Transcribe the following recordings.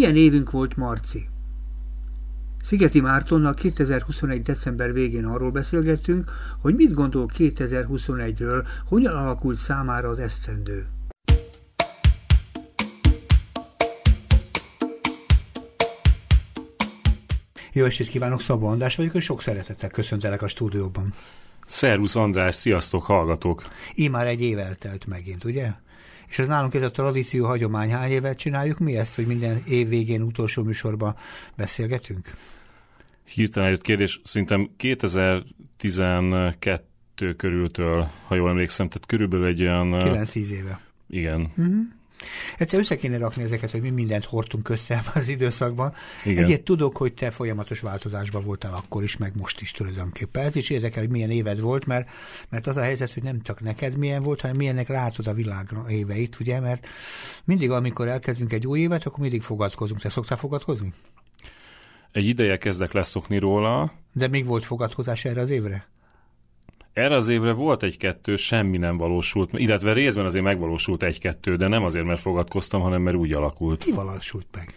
Milyen évünk volt, Marci? Szigeti Mártonnal 2021. december végén arról beszélgettünk, hogy mit gondol 2021-ről, hogyan alakult számára az esztendő. Jó estét kívánok, Szabó András vagyok, és sok szeretettel köszöntelek a stúdióban. Szervusz András, sziasztok, hallgatók! Már egy év eltelt megint, ugye? És ez nálunk ez a tradíció, hagyomány. Hány évet csináljuk mi ezt, hogy minden év végén utolsó műsorban beszélgetünk? Hirtelen egy kérdés, szerintem 2012 körültől, ha jól emlékszem, tehát körülbelül egy olyan... 9-10 éve. Igen. Uh-huh. Egyszer össze kéne rakni ezeket, hogy mi mindent hordtunk össze az időszakban. Igen. Egyet tudok, hogy te folyamatos változásban voltál akkor is, meg most is tulajdonképpen. Ez is érdekel, hogy milyen éved volt, mert, mert az a helyzet, hogy nem csak neked milyen volt, hanem milyennek látod a világ éveit, ugye, mert mindig, amikor elkezdünk egy új évet, akkor mindig fogadkozunk. Te szoktál fogadkozni? Egy ideje kezdek leszokni róla. De még volt fogadkozás erre az évre? Erre az évre volt egy-kettő, semmi nem valósult, illetve részben azért megvalósult egy-kettő, de nem azért, mert fogadkoztam, hanem mert úgy alakult. Ki valósult meg?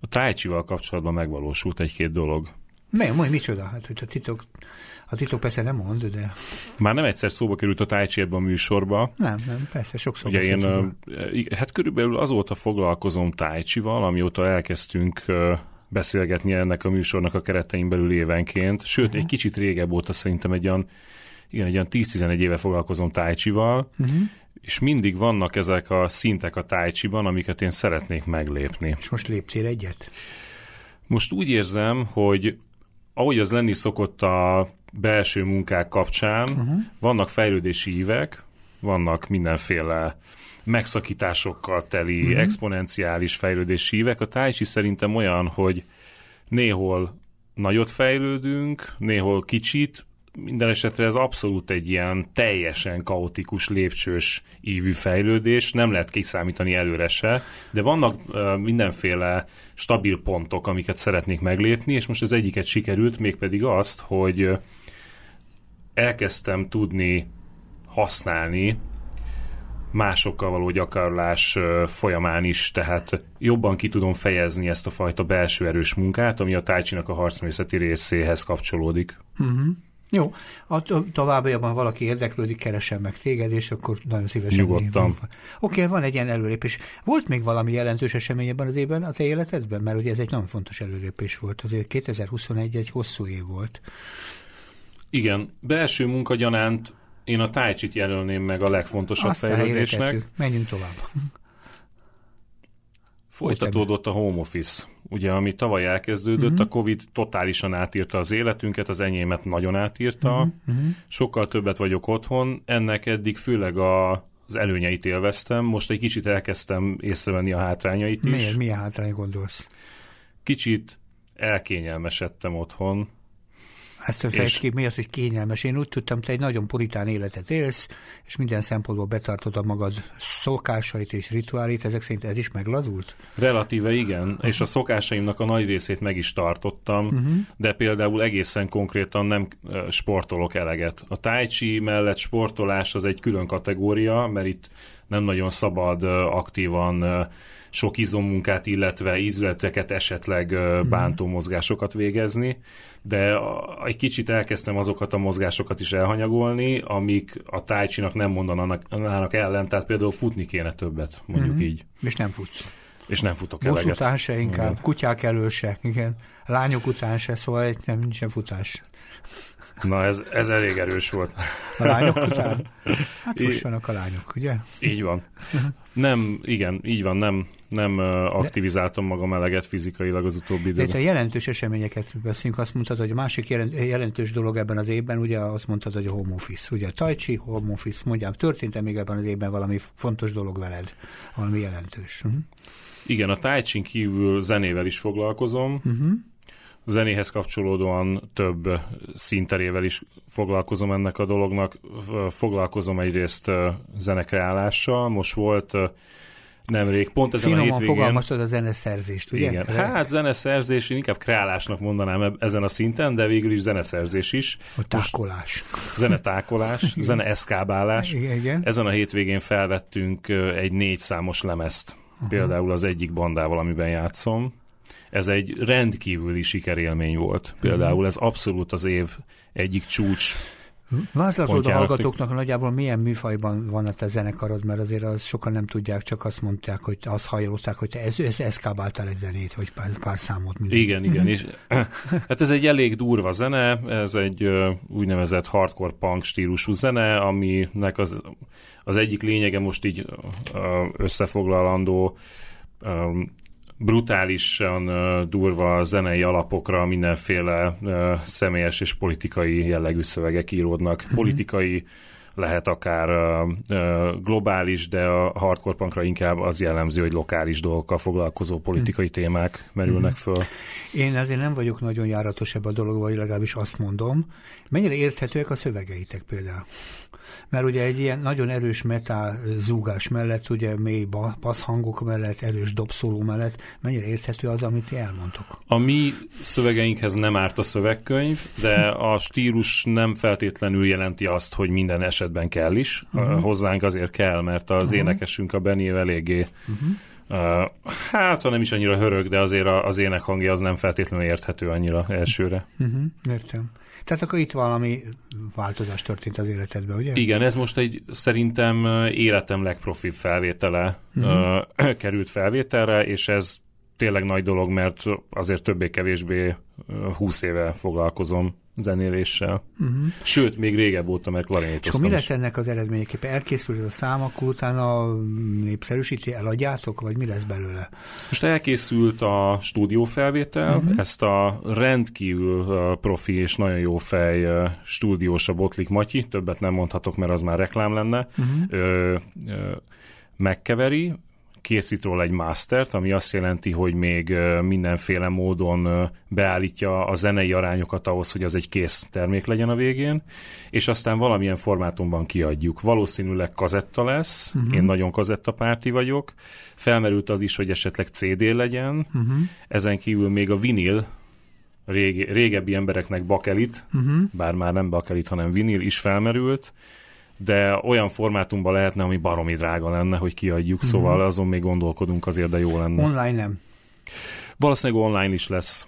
A tájcsival kapcsolatban megvalósult egy-két dolog. Mi, mondj, micsoda? Hát, hogy a titok, a titok persze nem mond, de... Már nem egyszer szóba került a tájcsi ebben a műsorba. Nem, nem, persze, sokszor. Ugye én, hát körülbelül azóta foglalkozom tájcsival, amióta elkezdtünk beszélgetni ennek a műsornak a keretein belül évenként, sőt, uh-huh. egy kicsit régebb óta szerintem egy olyan, igen, egy olyan 10-11 éve foglalkozom tájcsival, uh-huh. és mindig vannak ezek a szintek a tájcsiban, amiket én szeretnék meglépni. És most léptél egyet? Most úgy érzem, hogy ahogy az lenni szokott a belső munkák kapcsán, uh-huh. vannak fejlődési ívek, vannak mindenféle megszakításokkal teli, uh-huh. exponenciális fejlődési hívek. A tájcsi szerintem olyan, hogy néhol nagyot fejlődünk, néhol kicsit, minden esetre ez abszolút egy ilyen teljesen kaotikus, lépcsős ívű fejlődés, nem lehet kiszámítani előre se, de vannak uh, mindenféle stabil pontok, amiket szeretnék meglépni, és most az egyiket sikerült, mégpedig azt, hogy elkezdtem tudni használni másokkal való gyakorlás folyamán is, tehát jobban ki tudom fejezni ezt a fajta belső erős munkát, ami a tájcsinak a harcmészeti részéhez kapcsolódik. Uh-huh. Jó, a továbbiakban valaki érdeklődik, keresem meg téged, és akkor nagyon szívesen. Nyugodtan. Oké, okay, van egy ilyen előlépés. Volt még valami jelentős esemény ebben az évben a te életedben? Mert ugye ez egy nagyon fontos előlépés volt. Azért 2021 egy hosszú év volt. Igen, belső munkagyanánt én a tájcsit jelölném meg a legfontosabb Azt fejlődésnek. Menjünk tovább. Folytatódott a home office, ugye, ami tavaly elkezdődött, uh-huh. a Covid totálisan átírta az életünket, az enyémet nagyon átírta, uh-huh. sokkal többet vagyok otthon, ennek eddig főleg a, az előnyeit élveztem, most egy kicsit elkezdtem észrevenni a hátrányait is. Miért? Milyen hátrány gondolsz? Kicsit elkényelmesedtem otthon, ezt a és... ki, mi az, hogy kényelmes? Én úgy tudtam, te egy nagyon puritán életet élsz, és minden szempontból betartod a magad szokásait és rituálit, ezek szerint ez is meglazult? Relatíve igen, uh-huh. és a szokásaimnak a nagy részét meg is tartottam, uh-huh. de például egészen konkrétan nem sportolok eleget. A tájcsi mellett sportolás az egy külön kategória, mert itt nem nagyon szabad aktívan sok izommunkát, illetve ízületeket, esetleg mhm. bántó mozgásokat végezni, de egy kicsit elkezdtem azokat a mozgásokásokat is elhanyagolni, amik a tájcsinak nem mondanának ellen, tehát például futni kéne többet, mondjuk mm-hmm. így. És nem futsz. És nem futok eleget. Bosz után se inkább, igen. kutyák elől se, igen. Lányok után se, szóval egy, nem, nincsen futás. Na, ez, ez elég erős volt. A lányok után? Hát fussanak a lányok, ugye? Így van. Nem, igen, így van, nem, nem aktivizáltam magam eleget fizikailag az utóbbi időben. De te jelentős eseményeket beszélünk, azt mondtad, hogy a másik jelentős dolog ebben az évben, ugye azt mondtad, hogy a home office, ugye Tajcsi, home office, mondjam, történt-e még ebben az évben valami fontos dolog veled, valami jelentős? Uh-huh. Igen, a Tajcsin kívül zenével is foglalkozom, uh-huh zenéhez kapcsolódóan több színterével is foglalkozom ennek a dolognak. Foglalkozom egyrészt zenekreálással, most volt nemrég, pont ezen Finoman a hétvégén. fogalmaztad a zeneszerzést, ugye? Igen. Hát zeneszerzés, én inkább kreálásnak mondanám ezen a szinten, de végül is zeneszerzés is. A tákolás. Most zenetákolás, zene eszkábálás. Igen, igen. Ezen a hétvégén felvettünk egy négy számos lemezt uh-huh. például az egyik bandával, amiben játszom. Ez egy rendkívüli sikerélmény volt. Például ez abszolút az év egyik csúcs Vázlatod a hallgatóknak nagyjából milyen műfajban van a te zenekarod, mert azért az sokan nem tudják, csak azt mondták, hogy azt hallották, hogy te ez, ez eszkábáltál egy zenét, vagy pár, pár számot. Minden. Igen, igen. és, hát ez egy elég durva zene, ez egy úgynevezett hardcore punk stílusú zene, aminek az, az egyik lényege most így összefoglalandó brutálisan durva zenei alapokra mindenféle személyes és politikai jellegű szövegek íródnak. Uh-huh. Politikai lehet akár globális, de a hardcore punkra inkább az jellemző, hogy lokális dolgokkal foglalkozó politikai uh-huh. témák merülnek uh-huh. föl. Én azért nem vagyok nagyon járatos ebbe a dologba, vagy legalábbis azt mondom. Mennyire érthetőek a szövegeitek például? Mert ugye egy ilyen nagyon erős metá zúgás mellett, ugye mély hangok mellett, erős dobszóló mellett, mennyire érthető az, amit ti elmondtok? A mi szövegeinkhez nem árt a szövegkönyv, de a stílus nem feltétlenül jelenti azt, hogy minden esetben kell is. Uh-huh. Hozzánk azért kell, mert az uh-huh. énekesünk a Benny eléggé uh-huh. Hát, ha nem is annyira hörög, de azért az ének hangja az nem feltétlenül érthető annyira elsőre. Uh-huh, értem. Tehát akkor itt valami változás történt az életedben, ugye? Igen, ez most egy szerintem életem legprofibb felvétele uh-huh. uh, került felvételre, és ez tényleg nagy dolog, mert azért többé-kevésbé 20 éve foglalkozom zenéléssel. Uh-huh. Sőt, még régebb óta, mert klarinétoztam És mi lesz ennek az eredményeképpen? Elkészül ez a szám, akkor utána népszerűsíti, eladjátok, vagy mi lesz belőle? Most elkészült a stúdiófelvétel, uh-huh. ezt a rendkívül profi és nagyon jó fej stúdiós a Botlik Matyi, többet nem mondhatok, mert az már reklám lenne, uh-huh. ö, ö, megkeveri, készít róla egy mastert, ami azt jelenti, hogy még mindenféle módon beállítja a zenei arányokat ahhoz, hogy az egy kész termék legyen a végén, és aztán valamilyen formátumban kiadjuk. Valószínűleg kazetta lesz, uh-huh. én nagyon kazettapárti vagyok, felmerült az is, hogy esetleg CD legyen, uh-huh. ezen kívül még a vinil, régi, régebbi embereknek bakelit, uh-huh. bár már nem bakelit, hanem vinil is felmerült, de olyan formátumban lehetne, ami baromi drága lenne, hogy kiadjuk, mm-hmm. szóval azon még gondolkodunk azért, de jó lenne. Online nem. Valószínűleg online is lesz.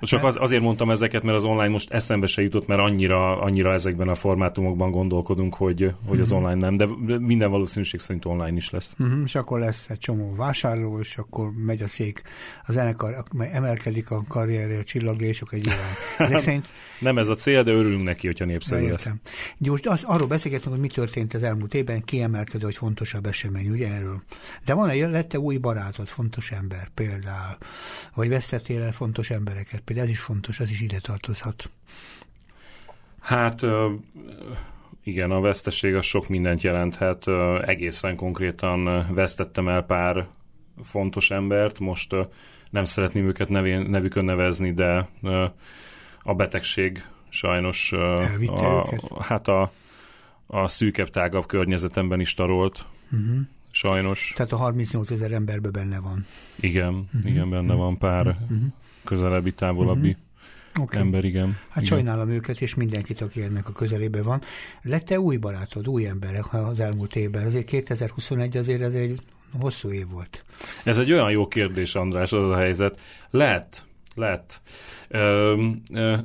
Csak az, azért mondtam ezeket, mert az online most eszembe se jutott, mert annyira, annyira ezekben a formátumokban gondolkodunk, hogy, hogy az mhm. online nem, de minden valószínűség szerint online is lesz. Uh-huh, és akkor lesz egy csomó vásárló, és akkor megy a cég, a zenekar, emelkedik a karrierje, a csillagésok egy ilyen. Ezek szerint... nem ez a cél, de örülünk neki, hogyha népszerű lesz. Most az, arról beszélgetünk, hogy mi történt az elmúlt évben, kiemelkedő, hogy fontosabb esemény, ugye erről. De van egy, lette új barátod, fontos ember például, vagy vesztettél el fontos embereket. Például ez is fontos, ez is ide tartozhat. Hát igen, a veszteség az sok mindent jelenthet. Egészen konkrétan vesztettem el pár fontos embert, most nem szeretném őket nevén, nevükön nevezni, de a betegség sajnos a, hát a, a szűkebb, tágabb környezetemben is tarolt. Uh-huh. Sajnos. Tehát a 38 ezer emberben benne van. Igen, uh-huh. igen, benne uh-huh. van pár uh-huh közelebbi, távolabbi uh-huh. okay. ember, igen. Hát igen. sajnálom őket, és mindenkit, aki ennek a közelében van. Lett-e új barátod, új emberek az elmúlt évben? Azért 2021 azért ez egy hosszú év volt. Ez egy olyan jó kérdés, András, az a helyzet. Lett, lett. Ö, ö,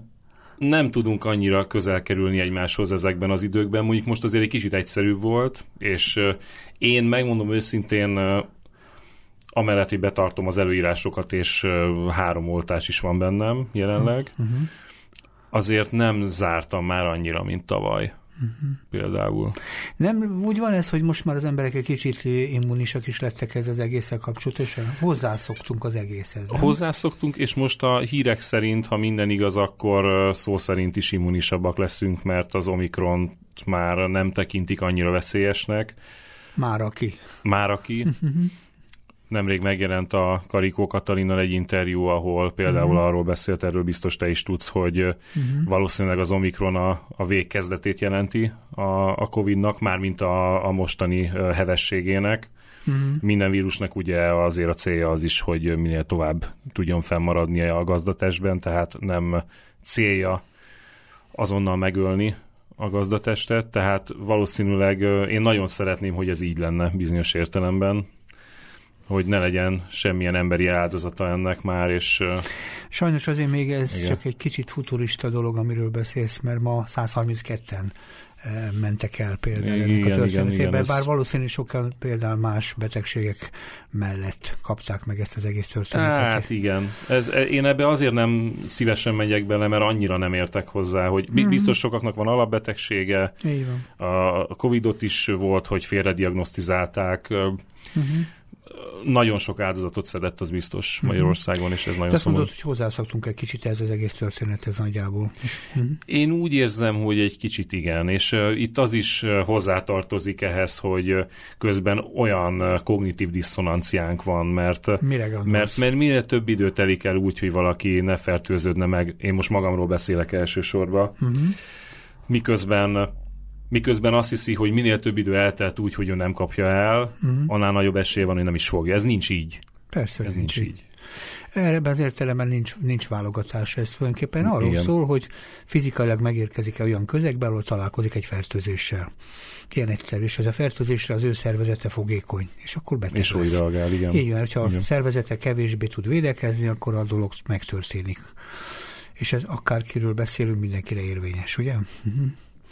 nem tudunk annyira közel kerülni egymáshoz ezekben az időkben. Mondjuk most azért egy kicsit egyszerűbb volt, és én megmondom őszintén, amellett, hogy betartom az előírásokat, és három oltás is van bennem jelenleg, uh-huh. azért nem zártam már annyira, mint tavaly. Uh-huh. Például. Nem úgy van ez, hogy most már az emberek egy kicsit immunisak is lettek ez az egészen kapcsolatosan? Hozzászoktunk az egészhez. Nem? Hozzászoktunk, és most a hírek szerint, ha minden igaz, akkor szó szerint is immunisabbak leszünk, mert az Omikron már nem tekintik annyira veszélyesnek. Már aki. Már aki. Nemrég megjelent a Karikó Katalinnal egy interjú, ahol például uh-huh. arról beszélt, erről biztos te is tudsz, hogy uh-huh. valószínűleg az Omikron a, a végkezdetét jelenti a, a Covid-nak, mármint a, a mostani hevességének. Uh-huh. Minden vírusnak ugye azért a célja az is, hogy minél tovább tudjon fennmaradni a gazdatestben, tehát nem célja azonnal megölni a gazdatestet, tehát valószínűleg én nagyon szeretném, hogy ez így lenne bizonyos értelemben, hogy ne legyen semmilyen emberi áldozata ennek már, és... Sajnos azért még ez igen. csak egy kicsit futurista dolog, amiről beszélsz, mert ma 132-en mentek el például igen, ennek a történetében, bár ez... valószínűleg sokan például más betegségek mellett kapták meg ezt az egész történetet. Hát igen, ez, e, én ebbe azért nem szívesen megyek bele, mert annyira nem értek hozzá, hogy mm-hmm. biztos sokaknak van alapbetegsége, van. a Covid-ot is volt, hogy félrediagnosztizálták, mm-hmm nagyon sok áldozatot szedett, az biztos mhm. Magyarországon, és ez nagyon Te azt mondod, hogy hozzászoktunk egy kicsit ez az egész történethez nagyjából. Uh-huh. Én úgy érzem, hogy egy kicsit igen, és uh, itt az is uh, hozzátartozik ehhez, hogy uh, közben olyan uh, kognitív diszonanciánk van, mert, Mire mert, mert minél több idő telik el úgy, hogy valaki ne fertőződne meg, én most magamról beszélek elsősorban, uh-huh. miközben miközben azt hiszi, hogy minél több idő eltelt úgy, hogy ő nem kapja el, uh-huh. annál nagyobb esély van, hogy nem is fogja. Ez nincs így. Persze, ez nincs így. így. Erre az értelemben nincs, nincs válogatás. Ez tulajdonképpen arról Igen. szól, hogy fizikailag megérkezik-e olyan közegbe, ahol találkozik egy fertőzéssel. Ilyen egyszerű, és az a fertőzésre az ő szervezete fogékony, és akkor beteg És úgy reagál, igen. Így van, hogyha igen. a szervezete kevésbé tud védekezni, akkor a dolog megtörténik. És ez akárkiről beszélünk, mindenkire érvényes, ugye? Uh-huh.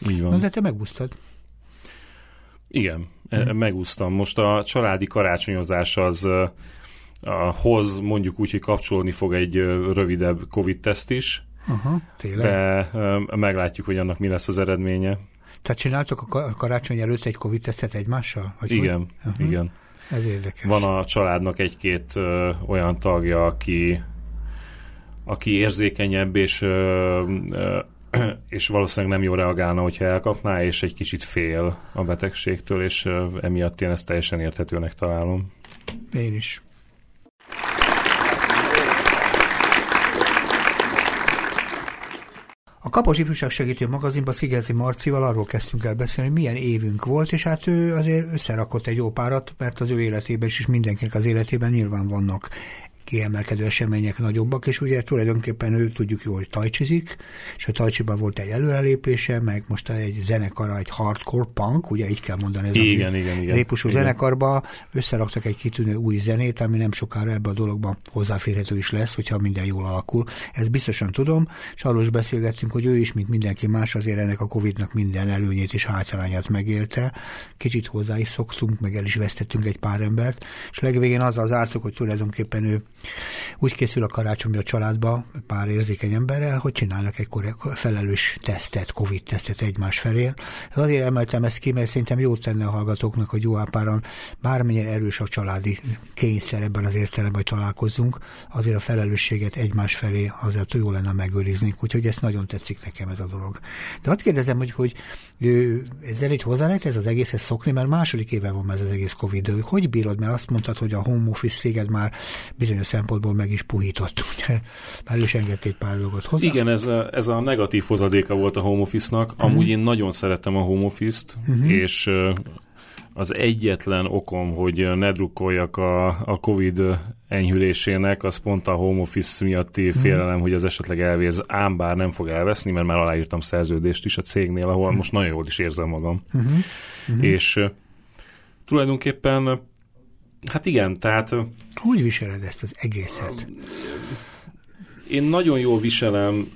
Így van. Na, de te megúsztad. Igen, hmm. megúsztam. Most a családi karácsonyozás az a hoz mondjuk úgy, hogy kapcsolni fog egy rövidebb Covid-teszt is, Aha, tényleg? de meglátjuk, hogy annak mi lesz az eredménye. Tehát csináltok a karácsony előtt egy Covid-tesztet egymással? Vagy igen, uh-huh. igen. Ez érdekes. Van a családnak egy-két ö, olyan tagja, aki, aki érzékenyebb, és ö, ö, és valószínűleg nem jól reagálna, hogyha elkapná, és egy kicsit fél a betegségtől, és emiatt én ezt teljesen érthetőnek találom. Én is. A Kapos Ifjúság Segítő magazinban Szigeti Marcival arról kezdtünk el beszélni, hogy milyen évünk volt, és hát ő azért összerakott egy jó párat, mert az ő életében is, és mindenkinek az életében nyilván vannak kiemelkedő események nagyobbak, és ugye tulajdonképpen ő tudjuk jól, hogy tajcsizik, és a tajcsiban volt egy előrelépése, meg most egy zenekar, egy hardcore punk, ugye így kell mondani, ez igen, a igen, igen, lépusú igen. zenekarba összeraktak egy kitűnő új zenét, ami nem sokára ebbe a dologban hozzáférhető is lesz, hogyha minden jól alakul. Ez biztosan tudom, és arról is beszélgettünk, hogy ő is, mint mindenki más, azért ennek a Covid-nak minden előnyét és hátrányát megélte. Kicsit hozzá is szoktunk, meg el is vesztettünk egy pár embert, és legvégén azzal zártuk, hogy tulajdonképpen ő úgy készül a karácsony a családba pár érzékeny emberrel, hogy csinálnak egy felelős tesztet, Covid-tesztet egymás felé. Azért emeltem ezt ki, mert szerintem jó tenne a hallgatóknak, hogy jó ápáran bármennyire erős a családi kényszer ebben az értelemben, hogy találkozzunk, azért a felelősséget egymás felé azért jó lenne megőrizni. Úgyhogy ezt nagyon tetszik nekem ez a dolog. De azt kérdezem, hogy, hogy ezzel egy hozzá lehet ez az egészhez szokni, mert második éve van ez az egész Covid. Hogy bírod, mert azt mondtad, hogy a home office már bizonyos szempontból meg is puhított, ugye? Már is engedte egy pár dolgot hozzá. Igen, ez a, ez a negatív hozadéka volt a home office-nak. Amúgy uh-huh. én nagyon szeretem a home office-t, uh-huh. és az egyetlen okom, hogy ne drukkoljak a, a Covid enyhülésének, az pont a home office miatti uh-huh. félelem, hogy az esetleg elvész, ám bár nem fog elveszni, mert már aláírtam szerződést is a cégnél, ahol uh-huh. most nagyon jól is érzem magam. Uh-huh. Uh-huh. És tulajdonképpen Hát igen, tehát... Hogy viseled ezt az egészet? Én nagyon jól viselem,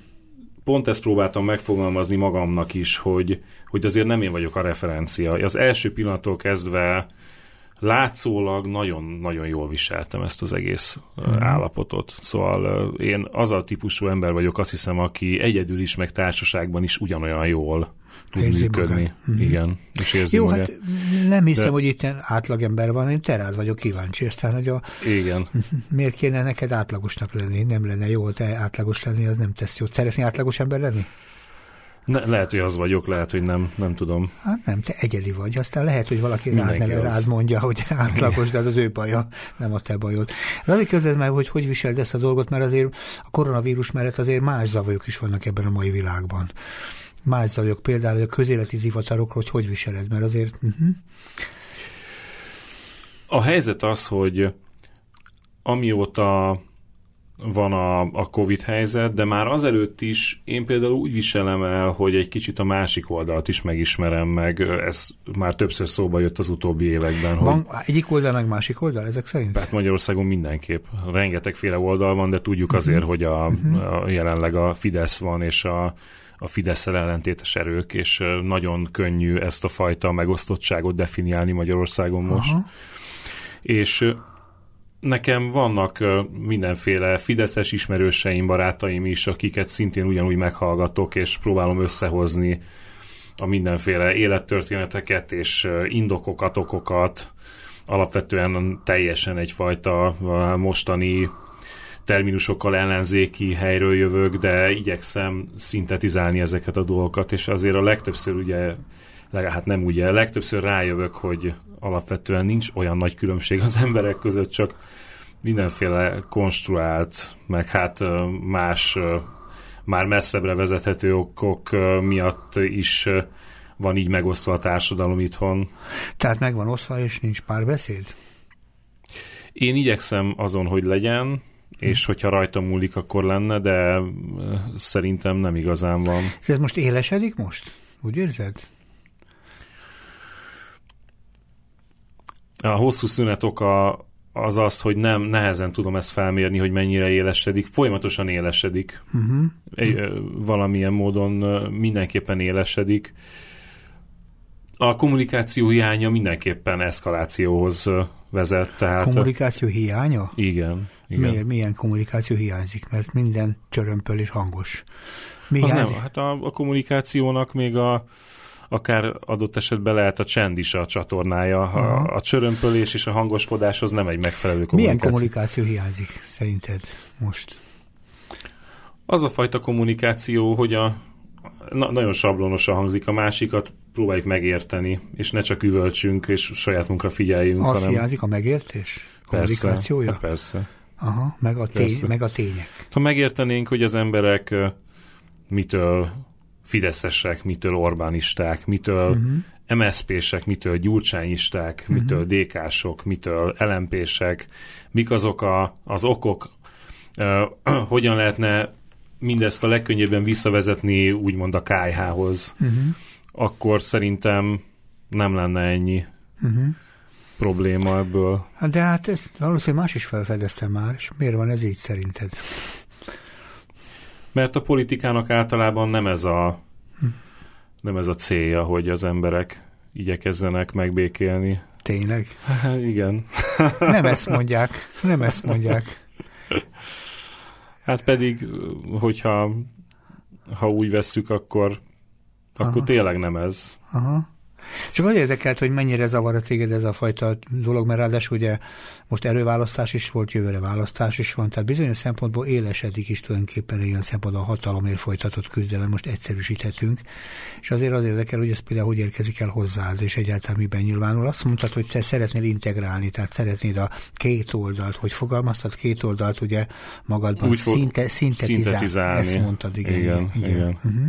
pont ezt próbáltam megfogalmazni magamnak is, hogy, hogy azért nem én vagyok a referencia. Az első pillanattól kezdve látszólag nagyon-nagyon jól viseltem ezt az egész uh-huh. állapotot. Szóval én az a típusú ember vagyok, azt hiszem, aki egyedül is, meg társaságban is ugyanolyan jól tud érzi működni. Uh-huh. Igen, és érzi Jó, hát nem hiszem, De... hogy itt átlagember van, én te rád vagyok kíváncsi, aztán, hogy a... Igen. Miért kéne neked átlagosnak lenni? Nem lenne jó, te átlagos lenni, az nem tesz jót. Szeretnél átlagos ember lenni? Ne, lehet, hogy az vagyok, lehet, hogy nem, nem tudom. Hát nem, te egyedi vagy. Aztán lehet, hogy valaki rád neve, rád mondja, hogy átlagos, de az az ő baja, nem a te bajod. De azért kérdezd meg, hogy hogy viseld ezt a dolgot, mert azért a koronavírus mellett azért más zavajok is vannak ebben a mai világban más zajok, például a közéleti zivatarokról, hogy hogy viseled, mert azért... Uh-huh. A helyzet az, hogy amióta van a, a Covid helyzet, de már azelőtt is én például úgy viselem el, hogy egy kicsit a másik oldalt is megismerem meg. Ez már többször szóba jött az utóbbi években. Van hogy... egyik oldal, meg másik oldal ezek szerint? Hát Magyarországon mindenképp. Rengetegféle oldal van, de tudjuk uh-huh. azért, hogy a, uh-huh. a, jelenleg a Fidesz van, és a, a fidesz ellentétes erők, és nagyon könnyű ezt a fajta megosztottságot definiálni Magyarországon most. És nekem vannak mindenféle fideszes ismerőseim, barátaim is, akiket szintén ugyanúgy meghallgatok, és próbálom összehozni a mindenféle élettörténeteket és indokokat, okokat, alapvetően teljesen egyfajta mostani terminusokkal ellenzéki helyről jövök, de igyekszem szintetizálni ezeket a dolgokat, és azért a legtöbbször ugye, hát nem ugye, legtöbbször rájövök, hogy alapvetően nincs olyan nagy különbség az emberek között, csak mindenféle konstruált, meg hát más már messzebbre vezethető okok miatt is van így megosztva a társadalom itthon. Tehát meg van osztva, és nincs párbeszéd? Én igyekszem azon, hogy legyen, és hogyha rajta múlik, akkor lenne, de szerintem nem igazán van. Ez most élesedik most? Úgy érzed? A hosszú szünet oka az az, hogy nem nehezen tudom ezt felmérni, hogy mennyire élesedik. Folyamatosan élesedik. Uh-huh. Egy, valamilyen módon mindenképpen élesedik. A kommunikáció hiánya mindenképpen eszkalációhoz vezet. Tehát kommunikáció hiánya? Igen. igen. Miért, milyen kommunikáció hiányzik? Mert minden csörömpöl és hangos. Mi az nem, hát a, a kommunikációnak még a akár adott esetben lehet a csend is a csatornája. A, a csörömpölés és a hangoskodás az nem egy megfelelő kommunikáció. Milyen kommunikáció hiányzik szerinted most? Az a fajta kommunikáció, hogy a na, nagyon sablonosan hangzik, a másikat próbáljuk megérteni, és ne csak üvöltsünk, és saját munkra figyeljünk. Az hanem... hiányzik a megértés? Kommunikációja? Persze, hát persze. Aha, meg a, tény, persze. meg a tények. Ha megértenénk, hogy az emberek mitől fideszesek, mitől Orbánisták, mitől uh-huh. Mhm. MSZP-sek, mitől gyurcsányisták, uh-huh. mitől DK-sok, mitől LMP-sek, mik azok a, az okok, uh, hogyan lehetne mindezt a legkönnyebben visszavezetni úgymond a KH-hoz, uh-huh. akkor szerintem nem lenne ennyi uh-huh. probléma ebből. De hát ezt valószínűleg más is felfedezte már, és miért van ez így szerinted? Mert a politikának általában nem ez a nem ez a célja, hogy az emberek igyekezzenek megbékélni. Tényleg? Igen. Nem ezt mondják. Nem ezt mondják. Hát pedig, hogyha ha úgy vesszük, akkor, akkor tényleg nem ez. Aha. Csak az érdekelt, hogy mennyire zavar a téged ez a fajta dolog, mert ráadásul ugye most előválasztás is volt, jövőre választás is van, tehát bizonyos szempontból élesedik is tulajdonképpen ilyen szempontból a hatalomért folytatott küzdelem, most egyszerűsíthetünk, és azért az érdekel, hogy ez például hogy érkezik el hozzád, és egyáltalán miben nyilvánul. Azt mondtad, hogy te szeretnél integrálni, tehát szeretnéd a két oldalt, hogy fogalmaztad két oldalt ugye magadban Úgy szinte, szintetizál, szintetizálni. Ezt mondtad, igen. Igen, igen. igen. Uh-huh.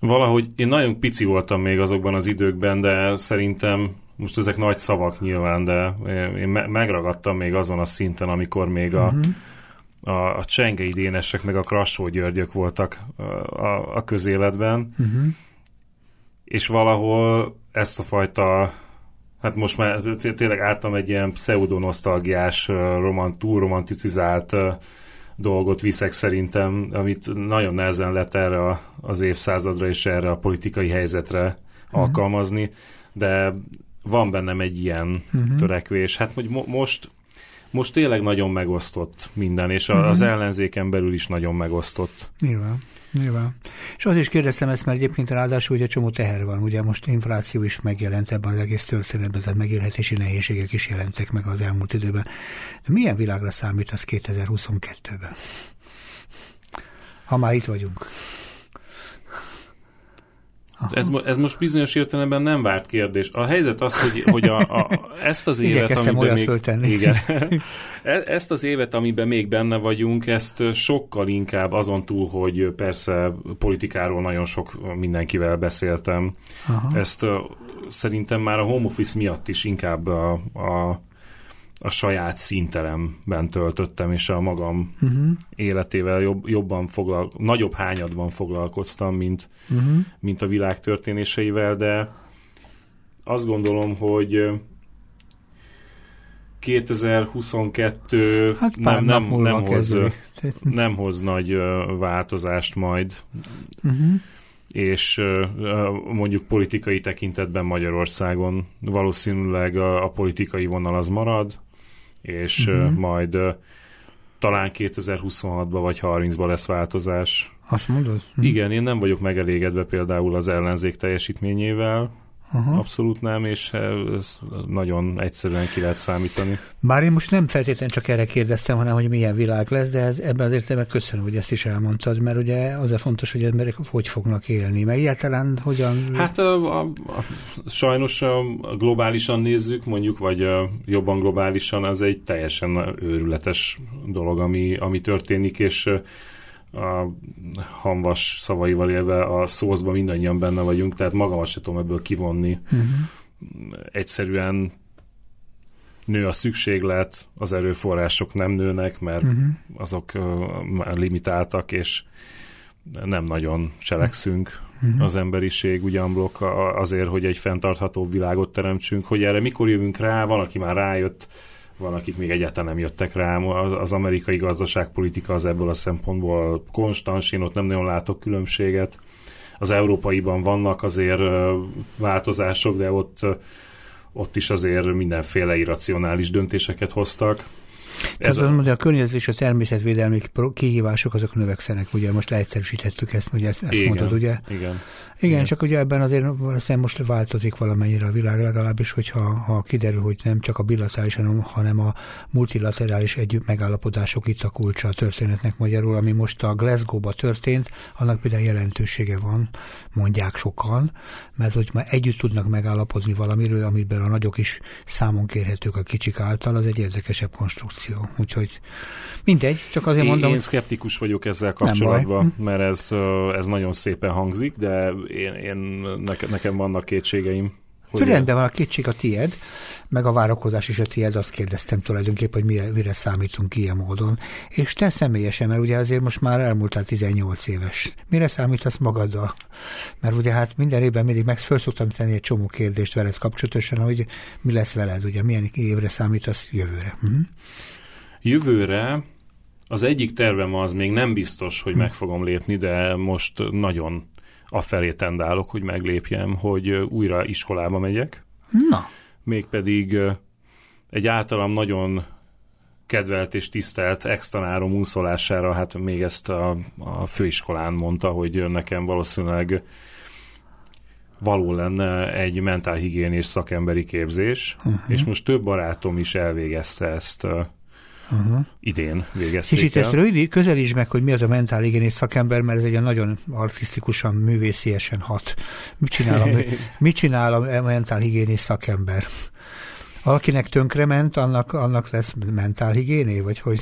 Valahogy én nagyon pici voltam még azokban az időkben, de szerintem most ezek nagy szavak nyilván, de én megragadtam még azon a szinten, amikor még a, uh-huh. a, a Csengei Dénesek meg a Krassó Györgyök voltak a, a, a közéletben, uh-huh. és valahol ezt a fajta Hát most már tényleg álltam egy ilyen pseudonosztalgiás, romant, túl romanticizált dolgot viszek szerintem, amit nagyon nehezen lett erre az évszázadra és erre a politikai helyzetre uh-huh. alkalmazni, de van bennem egy ilyen uh-huh. törekvés. Hát hogy mo- most most tényleg nagyon megosztott minden, és uh-huh. az ellenzéken belül is nagyon megosztott. Nyilván, nyilván. És azért is kérdeztem ezt, mert egyébként ráadásul ugye csomó teher van, ugye most infláció is megjelent ebben az egész történetben, tehát megélhetési nehézségek is jelentek meg az elmúlt időben. De milyen világra számít az 2022-ben? Ha már itt vagyunk. Ez, ez most bizonyos értelemben nem várt kérdés. A helyzet az, hogy, hogy a, a, ezt az évet, amiben még, igen, e, ezt az évet, amiben még benne vagyunk, ezt sokkal inkább azon túl, hogy persze politikáról nagyon sok mindenkivel beszéltem, Aha. ezt szerintem már a home office miatt is inkább a, a a saját színteremben töltöttem, és a magam uh-huh. életével jobb, jobban foglal, nagyobb hányadban foglalkoztam, mint, uh-huh. mint a világ történéseivel, de azt gondolom, hogy 2022 hát nem, nem, nem, hoz, nem hoz nagy változást majd. Uh-huh és mondjuk politikai tekintetben Magyarországon valószínűleg a, a politikai vonal az marad, és uh-huh. majd talán 2026-ban vagy 30-ban lesz változás. Azt mondod? Hm. Igen, én nem vagyok megelégedve például az ellenzék teljesítményével, Aha. Abszolút nem, és ez nagyon egyszerűen ki lehet számítani. Már én most nem feltétlenül csak erre kérdeztem, hanem hogy milyen világ lesz, de ez, ebben az értelemben köszönöm, hogy ezt is elmondtad, mert ugye az a fontos, hogy emberek hogy fognak élni, meg egyáltalán hogyan... Hát a, a, a, sajnos a, globálisan nézzük, mondjuk, vagy a, jobban globálisan, az egy teljesen őrületes dolog, ami, ami történik, és a hamvas szavaival élve a szózban mindannyian benne vagyunk, tehát magamat se tudom ebből kivonni. Uh-huh. Egyszerűen nő a szükséglet, az erőforrások nem nőnek, mert uh-huh. azok uh, limitáltak, és nem nagyon cselekszünk uh-huh. az emberiség ugyanblok azért, hogy egy fenntartható világot teremtsünk, hogy erre mikor jövünk rá, van, aki már rájött, van, akik még egyáltalán nem jöttek rá. Az amerikai gazdaságpolitika az ebből a szempontból konstans, én ott nem nagyon látok különbséget. Az európaiban vannak azért változások, de ott ott is azért mindenféle irracionális döntéseket hoztak. Ez Tehát a... mondja, a környezet és a természetvédelmi kihívások azok növekszenek, ugye most leegyszerűsítettük ezt, ugye ezt, ezt igen, mondod, ugye? Igen. Igen, igen, csak ugye ebben azért valószínűleg most változik valamennyire a világ, legalábbis, hogyha ha kiderül, hogy nem csak a bilaterális, hanem, hanem a multilaterális együtt megállapodások itt a kulcsa a történetnek magyarul, ami most a Glasgow-ba történt, annak például jelentősége van, mondják sokan, mert hogy már együtt tudnak megállapodni valamiről, amiben a nagyok is számon kérhetők a kicsik által, az egy érdekesebb konstrukció reakció. Úgyhogy mindegy, csak azért én, mondom. Én szkeptikus vagyok ezzel kapcsolatban, mert ez, ez nagyon szépen hangzik, de én, én nekem vannak kétségeim. Hogy rendben van, a kétség a tied, meg a várakozás is a tied, azt kérdeztem tulajdonképpen, hogy mire, mire számítunk ilyen módon. És te személyesen, mert ugye azért most már elmúltál 18 éves. Mire számítasz magaddal? Mert ugye hát minden évben mindig meg föl szoktam tenni egy csomó kérdést veled kapcsolatosan, hogy mi lesz veled, ugye milyen évre számítasz jövőre. Uh-huh. Jövőre az egyik tervem az még nem biztos, hogy meg fogom lépni, de most nagyon afelé tendálok, hogy meglépjem, hogy újra iskolába megyek. Na. Mégpedig egy általam nagyon kedvelt és tisztelt extanárom unszolására, hát még ezt a, a főiskolán mondta, hogy nekem valószínűleg való lenne egy mentálhigiénés szakemberi képzés, uh-huh. és most több barátom is elvégezte ezt uh-huh. idén végezték Kicsit el. ezt rövid, közelítsd meg, hogy mi az a mentálhigiénés szakember, mert ez egy nagyon artisztikusan, művésziesen hat. Mit csinál a, mit csinál a mentálhigiénés szakember? Akinek tönkrement, annak, annak lesz mentálhigiéné, vagy hogy?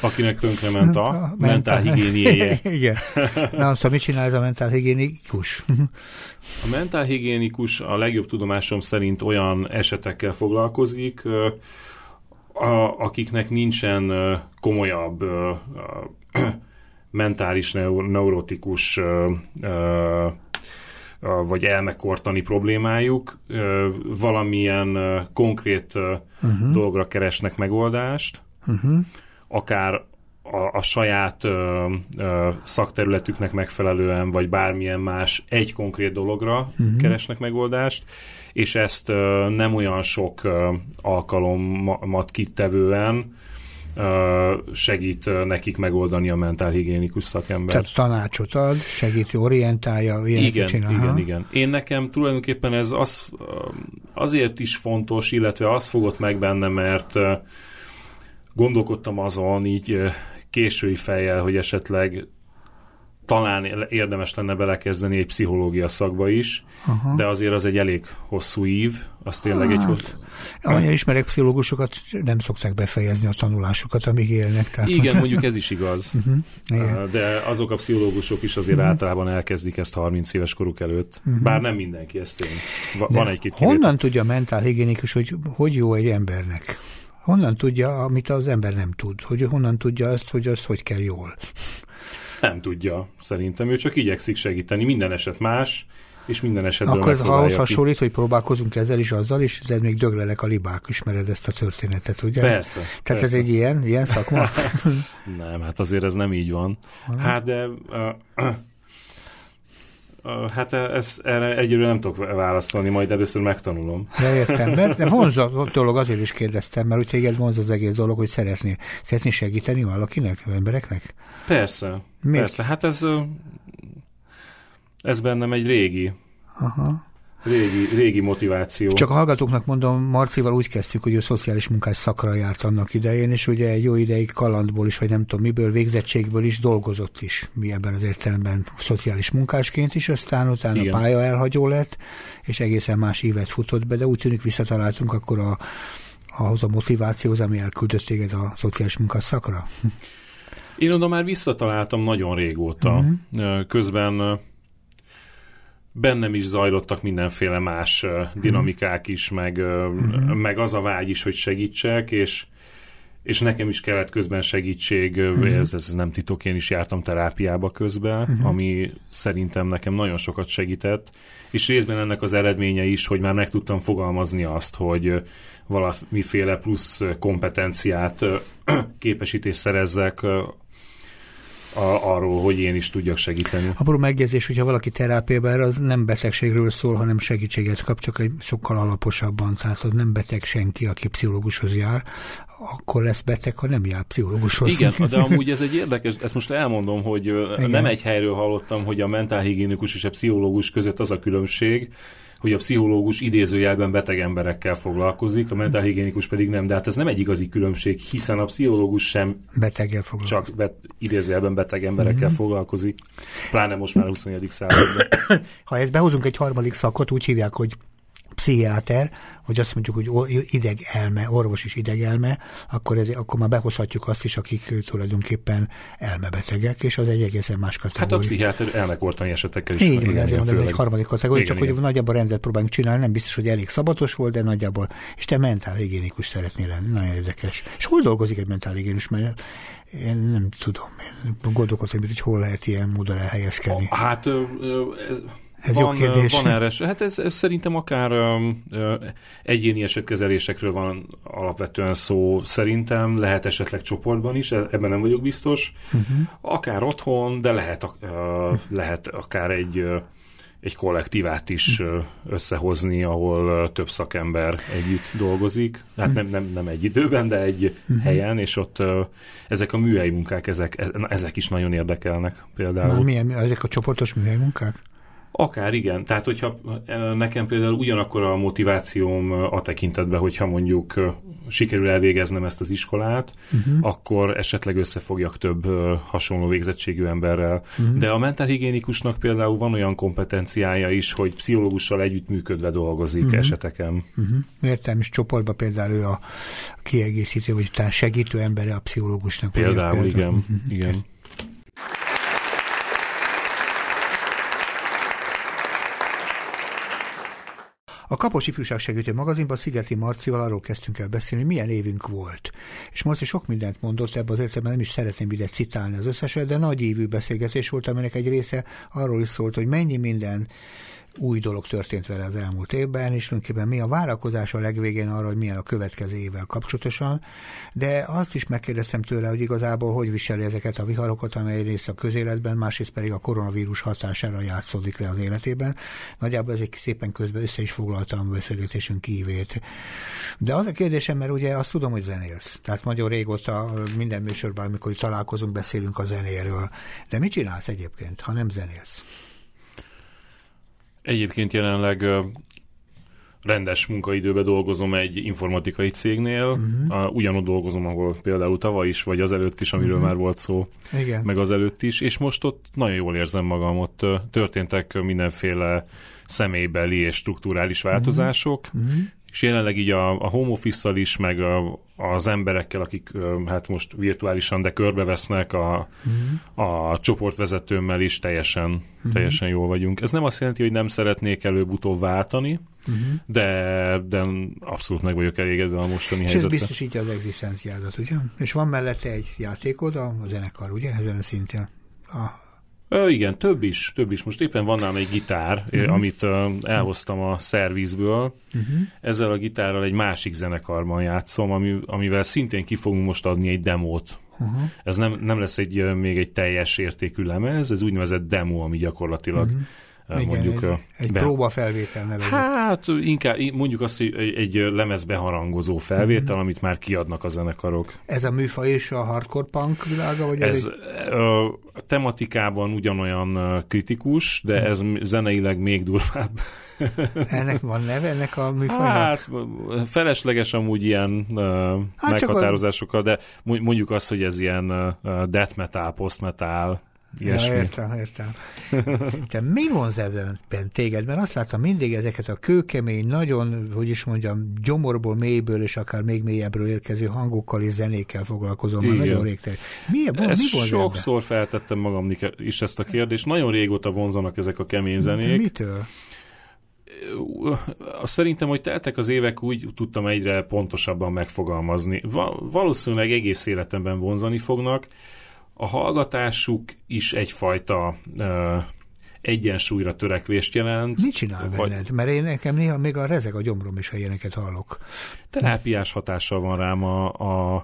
Akinek tönkrement a, a mentálhigiéniéje. Igen. Na, szóval mit csinál ez a mentálhigiénikus? a mentálhigiénikus a legjobb tudomásom szerint olyan esetekkel foglalkozik, a, akiknek nincsen komolyabb mentális, neurotikus vagy elmekortani problémájuk, valamilyen konkrét uh-huh. dolgra keresnek megoldást, uh-huh. akár a, a saját ö, ö, szakterületüknek megfelelően, vagy bármilyen más egy konkrét dologra uh-huh. keresnek megoldást, és ezt nem olyan sok alkalomat kitevően segít nekik megoldani a mentálhigiénikus szakember. Tehát tanácsot ad, segíti, orientálja, igen, csinál. Igen, ha? igen. Én nekem tulajdonképpen ez az, azért is fontos, illetve az fogott meg benne, mert gondolkodtam azon így késői fejjel, hogy esetleg talán érdemes lenne belekezdeni egy pszichológia szakba is, Aha. de azért az egy elég hosszú ív, az tényleg hát, egy hosszú... Amennyire ismerek pszichológusokat, nem szokták befejezni a tanulásukat, amíg élnek. Tehát igen, mondjuk ez is igaz. Uh-huh, igen. De azok a pszichológusok is azért uh-huh. általában elkezdik ezt 30 éves koruk előtt. Uh-huh. Bár nem mindenki ezt én. Va- van egy-két Honnan tudja a mentálhigiénikus, hogy hogy jó egy embernek? Honnan tudja, amit az ember nem tud? Hogy honnan tudja azt, hogy az hogy kell jól? Nem tudja, szerintem. Ő csak igyekszik segíteni. Minden eset más, és minden esetben Akkor ez ahhoz hasonlít, hogy próbálkozunk ezzel is, azzal is, de még döglelek a libák, ismered ezt a történetet, ugye? Persze. Tehát persze. ez egy ilyen, ilyen szakma? nem, hát azért ez nem így van. Hát de... Uh, uh, Hát ez, erre egyről nem tudok válaszolni, majd először megtanulom. De értem, mert de vonz a dolog, azért is kérdeztem, mert úgy téged vonz az egész dolog, hogy szeretné, szeretné segíteni valakinek, embereknek? Persze, Még? persze. Hát ez, ez bennem egy régi. Aha. Régi, régi motiváció. Csak a hallgatóknak mondom, Marcival úgy kezdtük, hogy ő szociális munkás szakra járt annak idején, és ugye egy jó ideig kalandból is, vagy nem tudom miből, végzettségből is dolgozott is, mi ebben az értelemben szociális munkásként is, aztán utána Igen. pálya elhagyó lett, és egészen más évet futott be, de úgy tűnik visszataláltunk akkor a, ahhoz a motivációhoz, ami elküldött téged a szociális munkás szakra. Én oda már visszataláltam nagyon régóta. Uh-huh. Közben bennem is zajlottak mindenféle más dinamikák is, meg, uh, meg az a vágy is, hogy segítsek, és és nekem is kellett közben segítség, uh-huh. ez, ez nem titok, én is jártam terápiába közben, uh-huh. ami szerintem nekem nagyon sokat segített, és részben ennek az eredménye is, hogy már meg tudtam fogalmazni azt, hogy valamiféle plusz kompetenciát, képesítést szerezzek a, arról, hogy én is tudjak segíteni. Apró megjegyzés, hogyha valaki terápiában, az nem betegségről szól, hanem segítséget kap, csak egy sokkal alaposabban. Tehát az nem beteg senki, aki pszichológushoz jár, akkor lesz beteg, ha nem jár pszichológushoz. Igen, de amúgy ez egy érdekes, ezt most elmondom, hogy Igen. nem egy helyről hallottam, hogy a mentálhigiénikus és a pszichológus között az a különbség, hogy a pszichológus idézőjelben beteg emberekkel foglalkozik, a mentálhigiénikus pedig nem. De hát ez nem egy igazi különbség, hiszen a pszichológus sem beteggel foglalkozik. csak bet, idézőjelben beteg emberekkel mm-hmm. foglalkozik, pláne most már a 21. században. ha ezt behozunk egy harmadik szakot, úgy hívják, hogy pszichiáter, hogy azt mondjuk, hogy idegelme, orvos is idegelme, akkor, ez, akkor már behozhatjuk azt is, akik tulajdonképpen elmebetegek, és az egy egészen más kategória. Hát a pszichiáter elmekortani esetekkel is. Igen, igen ezért mondom, egy harmadik kategória, igen, csak igen. hogy nagyjából rendet próbálunk csinálni, nem biztos, hogy elég szabatos volt, de nagyjából, és te mentálhigiénikus szeretnél lenni, nagyon érdekes. És hol dolgozik egy mentálhigiénikus, mert én nem tudom, én gondolkodtam, hogy hol lehet ilyen módon elhelyezkedni. Hát ez, ez van, jó kérdés. Van erre, hát ez, ez szerintem akár ö, egyéni esetkezelésekről van alapvetően szó. Szerintem lehet esetleg csoportban is, e, ebben nem vagyok biztos. Uh-huh. Akár otthon, de lehet, ö, lehet akár egy egy kollektívát is összehozni, ahol több szakember együtt dolgozik. Hát nem, nem, nem egy időben, de egy uh-huh. helyen, és ott ezek a műhelyi munkák, ezek, e, ezek is nagyon érdekelnek például. Na, milyen, ezek a csoportos műhelyi munkák? Akár igen. Tehát, hogyha nekem például ugyanakkor a motivációm a tekintetben, hogyha mondjuk sikerül elvégeznem ezt az iskolát, uh-huh. akkor esetleg összefogjak több hasonló végzettségű emberrel. Uh-huh. De a mentálhigiénikusnak például van olyan kompetenciája is, hogy pszichológussal együttműködve dolgozik uh-huh. eseteken. Uh-huh. Értem, és csoportban például ő a kiegészítő, vagy talán segítő embere a pszichológusnak. Például, ugye, például. igen. Uh-huh. igen. A Kapos Ifjúság Segítő magazinban Szigeti Marcival arról kezdtünk el beszélni, hogy milyen évünk volt. És Marci sok mindent mondott ebbe az értelemben, nem is szeretném ide citálni az összeset, de nagy évű beszélgetés volt, aminek egy része arról is szólt, hogy mennyi minden új dolog történt vele az elmúlt évben, és tulajdonképpen mi a várakozás a legvégén arra, hogy milyen a következő évvel kapcsolatosan, de azt is megkérdeztem tőle, hogy igazából hogy viseli ezeket a viharokat, amely részt a közéletben, másrészt pedig a koronavírus hatására játszódik le az életében. Nagyjából ezek szépen közben össze is foglaltam a beszélgetésünk kívét. De az a kérdésem, mert ugye azt tudom, hogy zenélsz. Tehát nagyon régóta minden műsorban, amikor találkozunk, beszélünk a zenéről. De mit csinálsz egyébként, ha nem zenélsz? Egyébként jelenleg rendes munkaidőben dolgozom egy informatikai cégnél, uh-huh. ugyanott dolgozom, ahol például tavaly is, vagy az előtt is, amiről uh-huh. már volt szó, Igen. meg az előtt is, és most ott nagyon jól érzem magam, ott történtek mindenféle személybeli és strukturális változások, uh-huh. És jelenleg így a, a home office is, meg a, az emberekkel, akik hát most virtuálisan, de körbevesznek a, uh-huh. a csoportvezetőmmel is teljesen, uh-huh. teljesen jól vagyunk. Ez nem azt jelenti, hogy nem szeretnék előbb-utóbb váltani, uh-huh. de, de abszolút meg vagyok elégedve a mostani és helyzetre. És ez biztosítja az egzisztenciádat, ugye? És van mellette egy játékod, a, a zenekar, ugye? Ezen a szinten. A Ö, igen, több is, több is. Most éppen van nálam egy gitár, uh-huh. amit uh, elhoztam a szervizből. Uh-huh. Ezzel a gitárral egy másik zenekarban játszom, ami, amivel szintén ki fogunk most adni egy demót. Uh-huh. Ez nem, nem lesz egy még egy teljes értékű lemez, ez úgynevezett demo, ami gyakorlatilag uh-huh igen, mondjuk... Egy, egy be... próbafelvétel nevezik. Hát inkább mondjuk azt, hogy egy lemezbeharangozó felvétel, mm-hmm. amit már kiadnak a zenekarok. Ez a műfaj is a hardcore punk világa? Vagy ez elég... a tematikában ugyanolyan kritikus, de mm. ez zeneileg még durvább. ennek van neve, ennek a műfajnak? Hát felesleges amúgy ilyen hát meghatározásokkal, a... de mondjuk azt, hogy ez ilyen death metal, post metal, Ilyesmi. Ja, értem, értem. Te mi vonz ebben téged? Mert azt láttam mindig ezeket a kőkemény, nagyon, hogy is mondjam, gyomorból, mélyből és akár még mélyebbről érkező hangokkal és zenékkel foglalkozom. Már nagyon rég. Mi, von, ezt mi vonz sokszor ebben? feltettem magam is ezt a kérdést. Nagyon régóta vonzanak ezek a kemény zenék. De mitől? Szerintem, hogy teltek az évek, úgy tudtam egyre pontosabban megfogalmazni. Valószínűleg egész életemben vonzani fognak, a hallgatásuk is egyfajta uh, egyensúlyra törekvést jelent. Mit csinál vagy... benned? Mert én nekem néha még a rezeg a gyomrom is, ha ilyeneket hallok. Terápiás hatással van rám a, a,